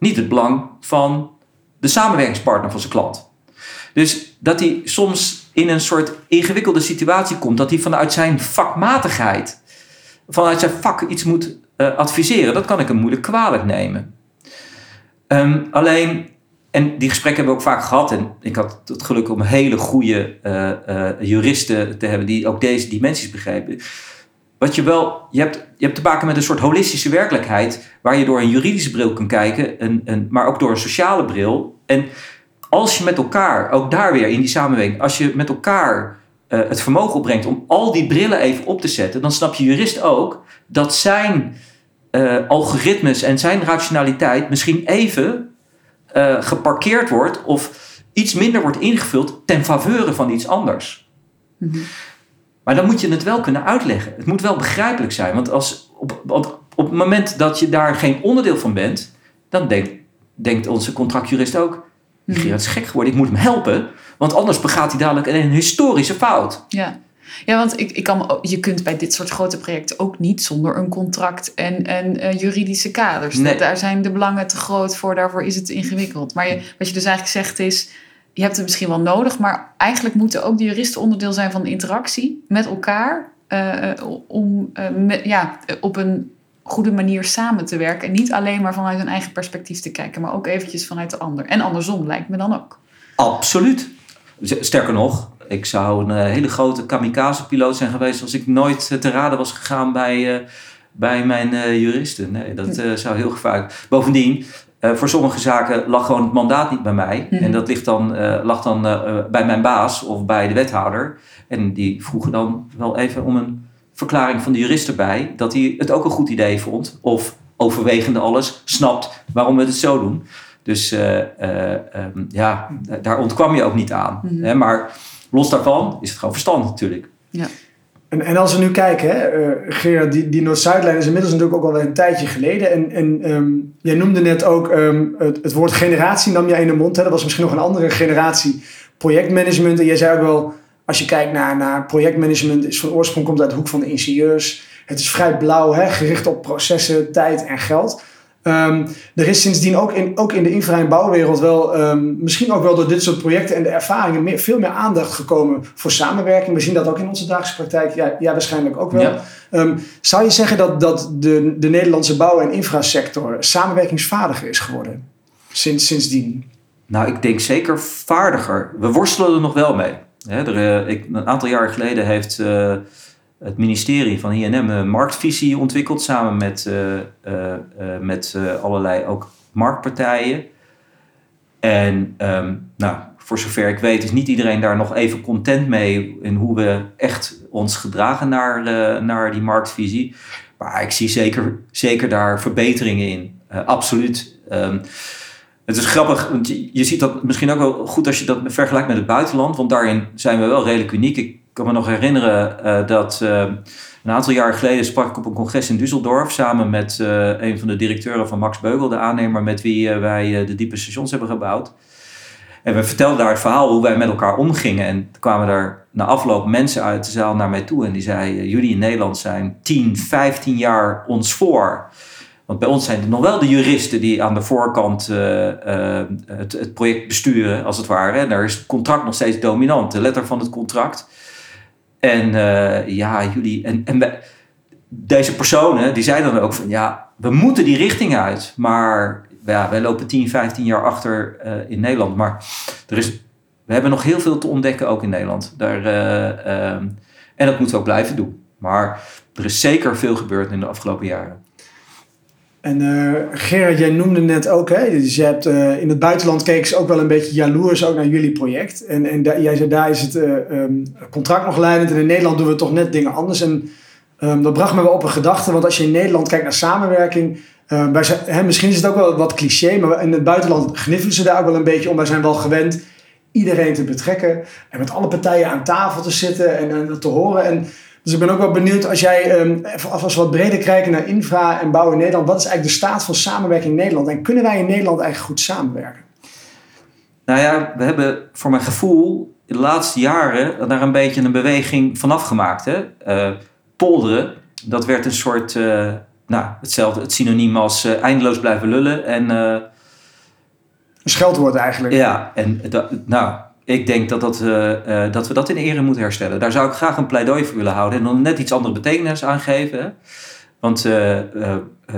Niet het belang van de samenwerkingspartner van zijn klant. Dus dat hij soms in een soort ingewikkelde situatie komt, dat hij vanuit zijn vakmatigheid, vanuit zijn vak iets moet uh, adviseren, dat kan ik hem moeilijk kwalijk nemen. Um, alleen, en die gesprekken hebben we ook vaak gehad, en ik had het geluk om hele goede uh, uh, juristen te hebben die ook deze dimensies begrepen. Wat je wel, je hebt, je hebt te maken met een soort holistische werkelijkheid, waar je door een juridische bril kan kijken, en, en, maar ook door een sociale bril. En als je met elkaar, ook daar weer in die samenwerking, als je met elkaar uh, het vermogen opbrengt om al die brillen even op te zetten, dan snap je jurist ook dat zijn uh, algoritmes en zijn rationaliteit misschien even uh, geparkeerd wordt of iets minder wordt ingevuld ten faveur van iets anders. -hmm. Maar dan moet je het wel kunnen uitleggen. Het moet wel begrijpelijk zijn. Want als, op, op, op het moment dat je daar geen onderdeel van bent, dan denkt, denkt onze contractjurist ook: Gerard is gek geworden, ik moet hem helpen. Want anders begaat hij dadelijk een historische fout. Ja. Ja, want ik, ik kan, je kunt bij dit soort grote projecten ook niet zonder een contract en, en uh, juridische kaders. Nee. Daar zijn de belangen te groot voor, daarvoor is het ingewikkeld. Maar je, wat je dus eigenlijk zegt is, je hebt het misschien wel nodig, maar eigenlijk moeten ook de juristen onderdeel zijn van de interactie met elkaar. Uh, om uh, met, ja, op een goede manier samen te werken. En niet alleen maar vanuit hun eigen perspectief te kijken, maar ook eventjes vanuit de ander. En andersom lijkt me dan ook. Absoluut. Sterker nog, ik zou een hele grote kamikaze-piloot zijn geweest als ik nooit te raden was gegaan bij, uh, bij mijn juristen. Nee, dat uh, zou heel gevaarlijk. Bovendien, voor sommige zaken lag gewoon het mandaat niet bij mij. Mhm. En dat ligt dan, lag dan bij mijn baas of bij de wethouder. En die vroegen dan wel even om een verklaring van de jurist erbij. Dat hij het ook een goed idee vond. Of overwegende alles snapt waarom we het zo doen. Dus um, ja, daar ontkwam je ook niet aan. Mhm. Hè? Maar los daarvan is het gewoon verstand natuurlijk. Ja. En, als we nu kijken, hè, uh, Gerard, die, Noord-Zuidlijn is inmiddels natuurlijk ook alweer een tijdje geleden. En, um, jij noemde net ook um, het, het, woord generatie, nam jij in de mond. Hè? Dat was misschien nog een andere generatie projectmanagement. En jij zei ook wel, als je kijkt naar, naar projectmanagement, is van oorsprong komt uit de hoek van de ingenieurs. Het is vrij blauw, hè, gericht op processen, tijd en geld. Um, er is sindsdien ook in, ook in de infra- en bouwwereld wel, um, misschien ook wel door dit soort projecten en de ervaringen, meer, veel meer aandacht gekomen voor samenwerking. We zien dat ook in onze dagelijkse praktijk, ja, ja waarschijnlijk ook wel. Ja. Um, zou je zeggen dat, dat de, de Nederlandse bouw- en infrasector samenwerkingsvaardiger is geworden sinds, sindsdien? Nou, ik denk zeker vaardiger. We worstelen er nog wel mee. Er, uh, ik, een aantal jaar geleden heeft uh, het ministerie van INM een marktvisie ontwikkeld samen met, uh, uh, met allerlei ook marktpartijen. En um, nou, voor zover ik weet is niet iedereen daar nog even content mee in hoe we echt ons gedragen naar, naar die marktvisie. Maar ik zie zeker, zeker daar verbeteringen in. absoluut. Um, het is grappig, want je, je ziet dat misschien ook wel goed als je dat vergelijkt met het buitenland. Want daarin zijn we wel redelijk uniek. Kan me nog herinneren uh, dat uh, een aantal jaar geleden sprak ik op een congres in Düsseldorf samen met uh, een van de directeuren van Max Beugel, de aannemer met wie wij de diepe stations hebben gebouwd. En we vertelden daar het verhaal hoe wij met elkaar omgingen. En kwamen er na afloop mensen uit de zaal naar mij toe en die zeiden: Jullie in Nederland zijn 10, 15 jaar ons voor. Want bij ons zijn het nog wel de juristen die aan de voorkant het, het, project besturen, als het ware. En daar is het contract nog steeds dominant, de letter van het contract. En uh, ja, jullie. En, en deze personen die zeiden dan ook van ja, we moeten die richting uit. Maar ja, wij lopen 10, 15 jaar achter in Nederland. Maar er is, we hebben nog heel veel te ontdekken ook in Nederland. Daar, en dat moeten we ook blijven doen. Maar er is zeker veel gebeurd in de afgelopen jaren. En uh, jij noemde net ook, hè, dus je hebt uh, in het buitenland keken ze ook wel een beetje jaloers ook naar jullie project. En, en jij zei, daar is het uh, um, contract nog leidend en in Nederland doen we toch net dingen anders. En um, dat bracht me wel op een gedachte, want als je in Nederland kijkt naar samenwerking, wij zijn, hè, misschien is het ook wel wat cliché, maar in het buitenland gniffelen ze daar ook wel een beetje om. Wij zijn wel gewend iedereen te betrekken en met alle partijen aan tafel te zitten en, en te horen. En Dus ik ben ook wel benieuwd als jij, um, als we wat breder kijken naar infra en bouw in Nederland, wat is eigenlijk de staat van samenwerking in Nederland? En kunnen wij in Nederland eigenlijk goed samenwerken? Nou ja, we hebben voor mijn gevoel de laatste jaren daar een beetje een beweging vanaf gemaakt. Hè? Uh, polderen, dat werd een soort, uh, nou, hetzelfde, het synoniem als uh, eindeloos blijven lullen. En, een scheldwoord eigenlijk. Ja, en dat, nou, ik denk dat, dat, dat we dat in ere moeten herstellen. Daar zou ik graag een pleidooi voor willen houden en dan net iets andere betekenis aan geven. Want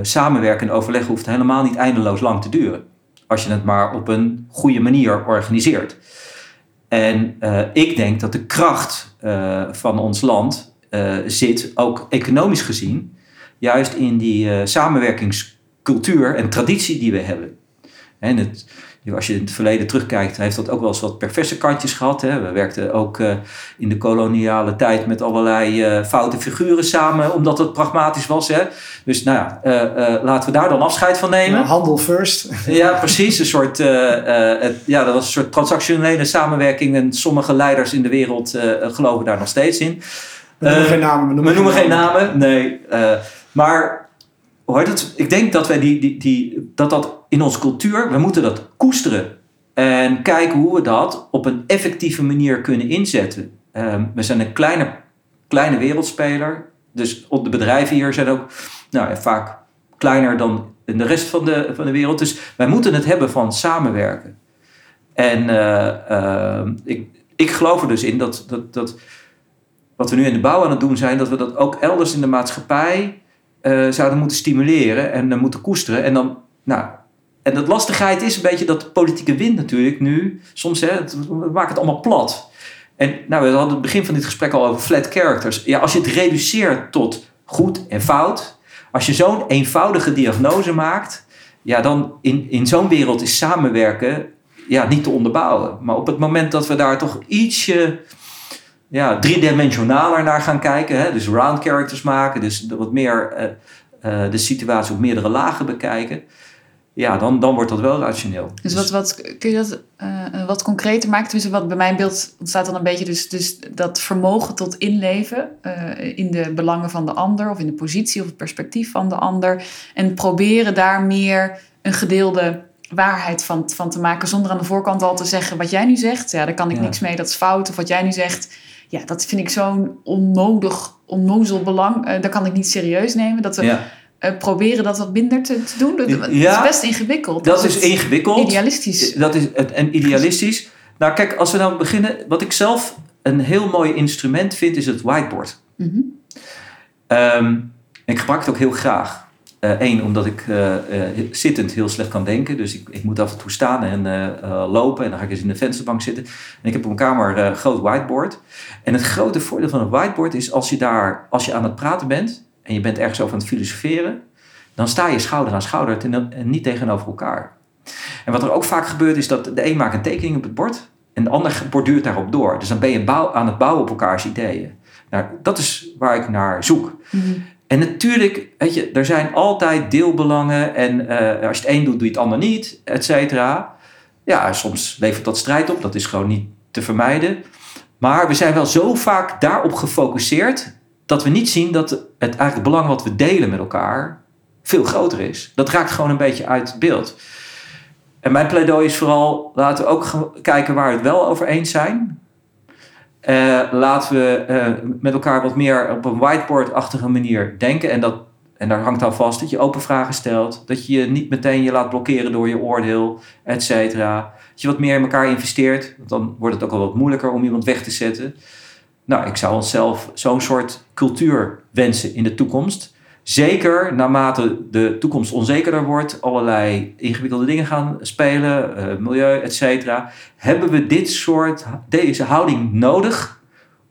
samenwerken en overleg hoeft helemaal niet eindeloos lang te duren. Als je het maar op een goede manier organiseert. En uh, ik denk dat de kracht uh, van ons land uh, zit, ook economisch gezien, juist in die samenwerkingscultuur en traditie die we hebben. En het, als je in het verleden terugkijkt, heeft dat ook wel eens wat perverse kantjes gehad. Hè? We werkten ook uh, in de koloniale tijd met allerlei uh, foute figuren samen, omdat het pragmatisch was. Hè? Dus nou ja, uh, laten we daar dan afscheid van nemen. Ja, handel first. ja, precies. Een soort, het, ja, dat was een soort transactionele samenwerking en sommige leiders in de wereld geloven daar nog steeds in. We noemen geen namen. We noemen, we noemen geen namen, nee. maar het? Ik denk dat wij die, die, die, dat dat in onze cultuur, we moeten dat koesteren. En kijken hoe we dat op een effectieve manier kunnen inzetten. Um, we zijn een kleine, kleine wereldspeler. Dus de bedrijven hier zijn ook nou, vaak kleiner dan in de rest van de, van de wereld. Dus wij moeten het hebben van samenwerken. En uh, uh, ik, ik geloof er dus in dat, dat, dat wat we nu in de bouw aan het doen zijn, dat we dat ook elders in de maatschappij uh, zouden moeten stimuleren en uh, moeten koesteren. En dan, nou, en dat lastigheid is een beetje dat de politieke wind natuurlijk nu, soms hè, het, we het allemaal plat. En nou, we hadden het begin van dit gesprek al over flat characters. Ja, als je het reduceert tot goed en fout, als je zo'n eenvoudige diagnose maakt, ja, dan in, in zo'n wereld is samenwerken ja, niet te onderbouwen. Maar op het moment dat we daar toch ietsje ja, driedimensionaler naar gaan kijken. Hè? Dus round characters maken. Dus wat meer uh, uh, de situatie op meerdere lagen bekijken. Ja, dan, dan wordt dat wel rationeel. Dus wat, wat kun je dat uh, wat concreter maken? Tenminste, wat bij mijn beeld ontstaat dan een beetje dus, dus dat vermogen tot inleven in de belangen van de ander of in de positie of het perspectief van de ander. En proberen daar meer een gedeelde waarheid van, van te maken zonder aan de voorkant al te zeggen wat jij nu zegt. Ja, daar kan ik ja. niks mee, dat is fout. Of wat jij nu zegt, ja, dat vind ik zo'n onnodig, onnozel belang. Uh, dat kan ik niet serieus nemen. Dat we ja. uh, proberen dat wat minder te, te doen. Dat, ja, is best ingewikkeld. Dat, dat is ingewikkeld. Idealistisch. Dat is en idealistisch. Nou, kijk, als we nou beginnen, wat ik zelf een heel mooi instrument vind, is het whiteboard. Mm -hmm. um, ik gebruik het ook heel graag. Eén, uh, omdat ik uh, uh, zittend heel slecht kan denken. Dus ik, ik moet af en toe staan en lopen. En dan ga ik eens in de vensterbank zitten. En ik heb op mijn kamer een groot whiteboard. En het grote voordeel van een whiteboard is als je, daar, als je aan het praten bent. En je bent ergens over aan het filosoferen. Dan sta je schouder aan schouder en niet tegenover elkaar. En wat er ook vaak gebeurt is dat de een maakt een tekening op het bord. En de ander borduurt daarop door. Dus dan ben je bouw, aan het bouwen op elkaars ideeën. Nou, dat is waar ik naar zoek. -hmm. En natuurlijk, weet je, er zijn altijd deelbelangen en uh, als je het een doet, doe je het ander niet, et cetera. Ja, soms levert dat strijd op, dat is gewoon niet te vermijden. Maar we zijn wel zo vaak daarop gefocust dat we niet zien dat het eigenlijk belang wat we delen met elkaar veel groter is. Dat raakt gewoon een beetje uit beeld. En mijn pleidooi is vooral, laten we ook kijken waar we het wel over eens zijn. Uh, laten we uh, met elkaar wat meer op een whiteboard-achtige manier denken. En, dat, en daar hangt aan vast dat je open vragen stelt. Dat je je niet meteen je laat blokkeren door je oordeel, et cetera. Dat je wat meer in elkaar investeert. Want dan wordt het ook al wat moeilijker om iemand weg te zetten. Nou, ik zou onszelf zo'n soort cultuur wensen in de toekomst. Zeker naarmate de toekomst onzekerder wordt, allerlei ingewikkelde dingen gaan spelen, uh, milieu, et cetera, hebben we dit soort, deze houding nodig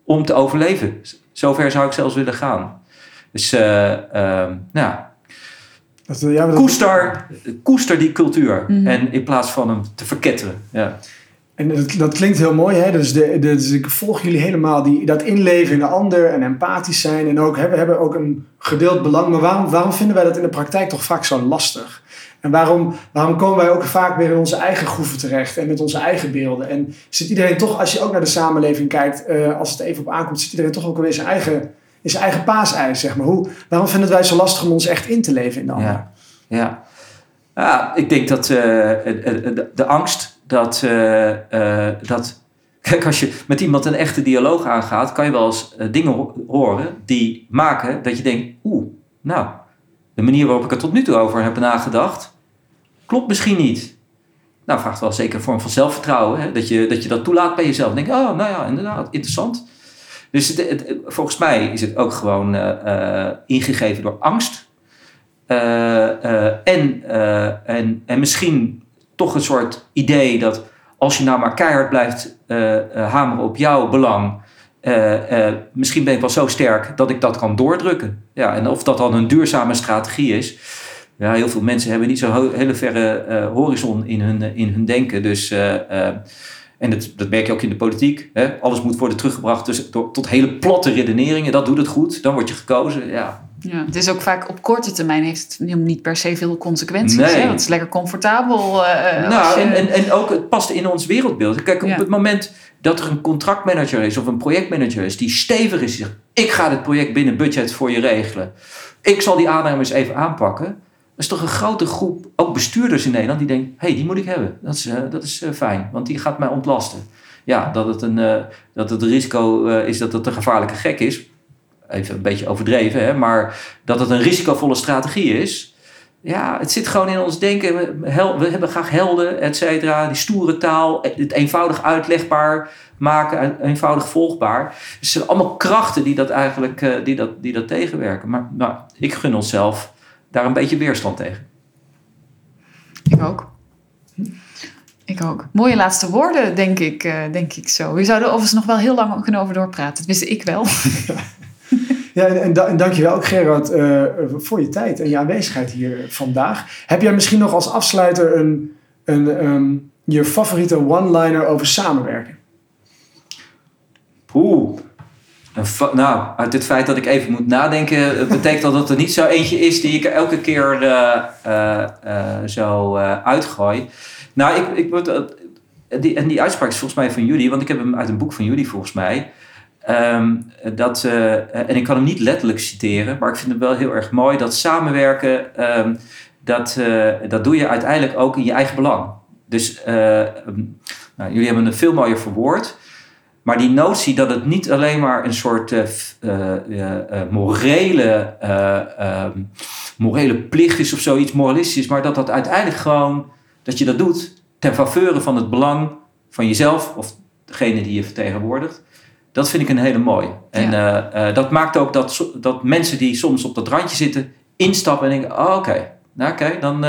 om te overleven. Zover zou ik zelfs willen gaan. Dus, uh, uh, nou, dat, ja, dat... koester, koester die cultuur mm -hmm. en in plaats van hem te verketteren. Ja. En dat, dat, klinkt heel mooi, hè? Dus, de, de, dus ik volg jullie helemaal, die, dat inleven in de ander en empathisch zijn. En ook hebben, hebben ook een gedeeld belang. Maar waarom, vinden wij dat in de praktijk toch vaak zo lastig? En waarom, waarom komen wij ook vaak weer in onze eigen groeven terecht en met onze eigen beelden? En zit iedereen toch, als je ook naar de samenleving kijkt, uh, als het even op aankomt, zit iedereen toch ook weer zijn eigen zijn eigen paasijs, zeg maar. Hoe, waarom vinden wij zo lastig om ons echt in te leven in de ander? Ja, ja. ik denk dat de, de, angst dat, uh, uh, dat. Kijk, als je met iemand een echte dialoog aangaat, kan je wel eens dingen horen die maken dat je denkt: oeh, nou, de manier waarop ik er tot nu toe over heb nagedacht, klopt misschien niet. Nou, vraagt wel zeker een vorm van zelfvertrouwen. Hè? Dat, je, dat je dat toelaat bij jezelf. denk, oh, nou ja, inderdaad, interessant. Dus het, volgens mij is het ook gewoon ingegeven door angst. En, en, en misschien toch een soort idee dat als je nou maar keihard blijft hameren op jouw belang, misschien ben ik wel zo sterk dat ik dat kan doordrukken. Ja, en of dat dan een duurzame strategie is. Ja, heel veel mensen hebben niet zo'n hele verre horizon in hun, in hun denken. Dus en dat, dat merk je ook in de politiek. Hè? Alles moet worden teruggebracht dus tot hele platte redeneringen. Dat doet het goed. Dan word je gekozen. Ja. Ja, het is ook vaak op korte termijn heeft het niet per se veel consequenties. Nee. Hè? Het is lekker comfortabel. Uh, nou, en, en, en ook het past in ons wereldbeeld. Kijk, op het moment dat er een contractmanager is of een projectmanager is die stevig is, die zegt: Ik ga dit project binnen budget voor je regelen. Ik zal die aannemers even aanpakken is toch een grote groep, ook bestuurders in Nederland, die denken: hé, hey, die moet ik hebben. Dat is, uh, dat is uh, fijn, want die gaat mij ontlasten. Ja, dat het een uh, dat het risico is dat het een gevaarlijke gek is. Even een beetje overdreven, hè, maar dat het een risicovolle strategie is. Ja, het zit gewoon in ons denken. We, hel, we hebben graag helden, et cetera. Die stoere taal, het eenvoudig uitlegbaar maken, eenvoudig volgbaar. Dus het zijn allemaal krachten die dat eigenlijk die dat, die dat tegenwerken. Maar nou, ik gun onszelf daar een beetje weerstand tegen. Ik ook. Ik ook. Mooie laatste woorden, denk ik, uh, denk ik zo. We zouden overigens nog wel heel lang kunnen over doorpraten. Dat wist ik wel. Ja, en, en, en dankjewel ook Gerard uh, voor je tijd en je aanwezigheid hier vandaag. Heb jij misschien nog als afsluiter een, een, um, je favoriete one-liner over samenwerken? Oeh, nou, uit het feit dat ik even moet nadenken, eh, betekent dat dat er niet zo eentje is die ik elke keer uh, zo uitgooi. Nou, ik, ik, die, en die uitspraak is volgens mij van jullie, want ik heb hem uit een boek van jullie volgens mij. Um, dat, en ik kan hem niet letterlijk citeren, maar ik vind het wel heel erg mooi dat samenwerken, um, dat, dat doe je uiteindelijk ook in je eigen belang. Dus nou, jullie hebben het veel mooier verwoord. Maar die notie dat het niet alleen maar een soort morele, ehm, morele plicht is of zoiets moralistisch, maar dat dat uiteindelijk gewoon, dat je dat doet ten faveur van het belang van jezelf of degene die je vertegenwoordigt. Dat vind ik een hele mooie. En dat maakt ook dat, dat mensen die soms op dat randje zitten, instappen en denken: oh, oké, nou oké, dan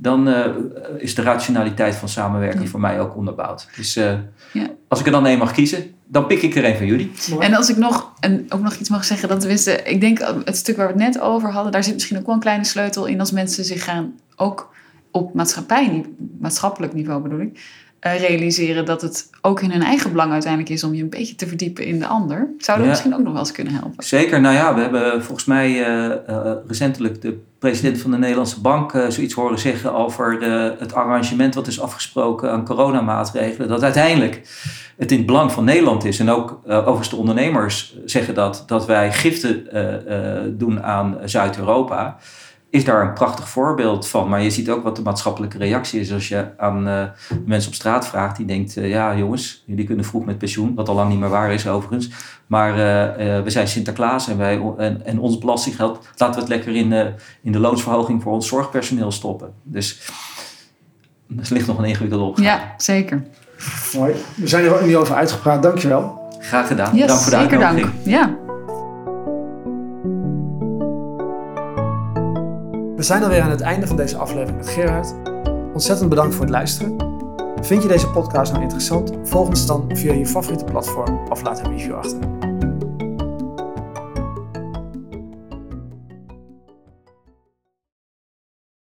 dan uh, is de rationaliteit van samenwerking voor mij ook onderbouwd. Dus uh, ja. als ik er dan één mag kiezen, dan pik ik er één van jullie. En als ik nog, en ook nog iets mag zeggen, dat wisten, ik denk het stuk waar we het net over hadden, daar zit misschien ook wel een kleine sleutel in als mensen zich gaan, ook op maatschappij, maatschappelijk niveau bedoel ik, realiseren dat het ook in hun eigen belang uiteindelijk is om je een beetje te verdiepen in de ander. Zou dat misschien ook nog wel eens kunnen helpen? Zeker. Nou ja, we hebben volgens mij uh, recentelijk de president van de Nederlandse Bank zoiets horen zeggen over de, het arrangement wat is afgesproken aan coronamaatregelen. Dat uiteindelijk het in het belang van Nederland is. En ook overigens de ondernemers zeggen dat, dat wij giften doen aan Zuid-Europa is daar een prachtig voorbeeld van. Maar je ziet ook wat de maatschappelijke reactie is als je aan uh, mensen op straat vraagt. Die denkt, uh, ja jongens, jullie kunnen vroeg met pensioen. Wat al lang niet meer waar is overigens. Maar uh, we zijn Sinterklaas en, wij, en, en ons belastinggeld laten we het lekker in, in de loonsverhoging voor ons zorgpersoneel stoppen. Dus er ligt nog een ingewikkelde opgave. Ja, zeker. Mooi. We zijn er ook niet over uitgepraat. Dankjewel. Graag gedaan. Yes, dank voor de zeker dank. Ja. We zijn alweer aan het einde van deze aflevering met Gerard. Ontzettend bedankt voor het luisteren. Vind je deze podcast nou interessant? Volg ons dan via je favoriete platform of laat een review achter.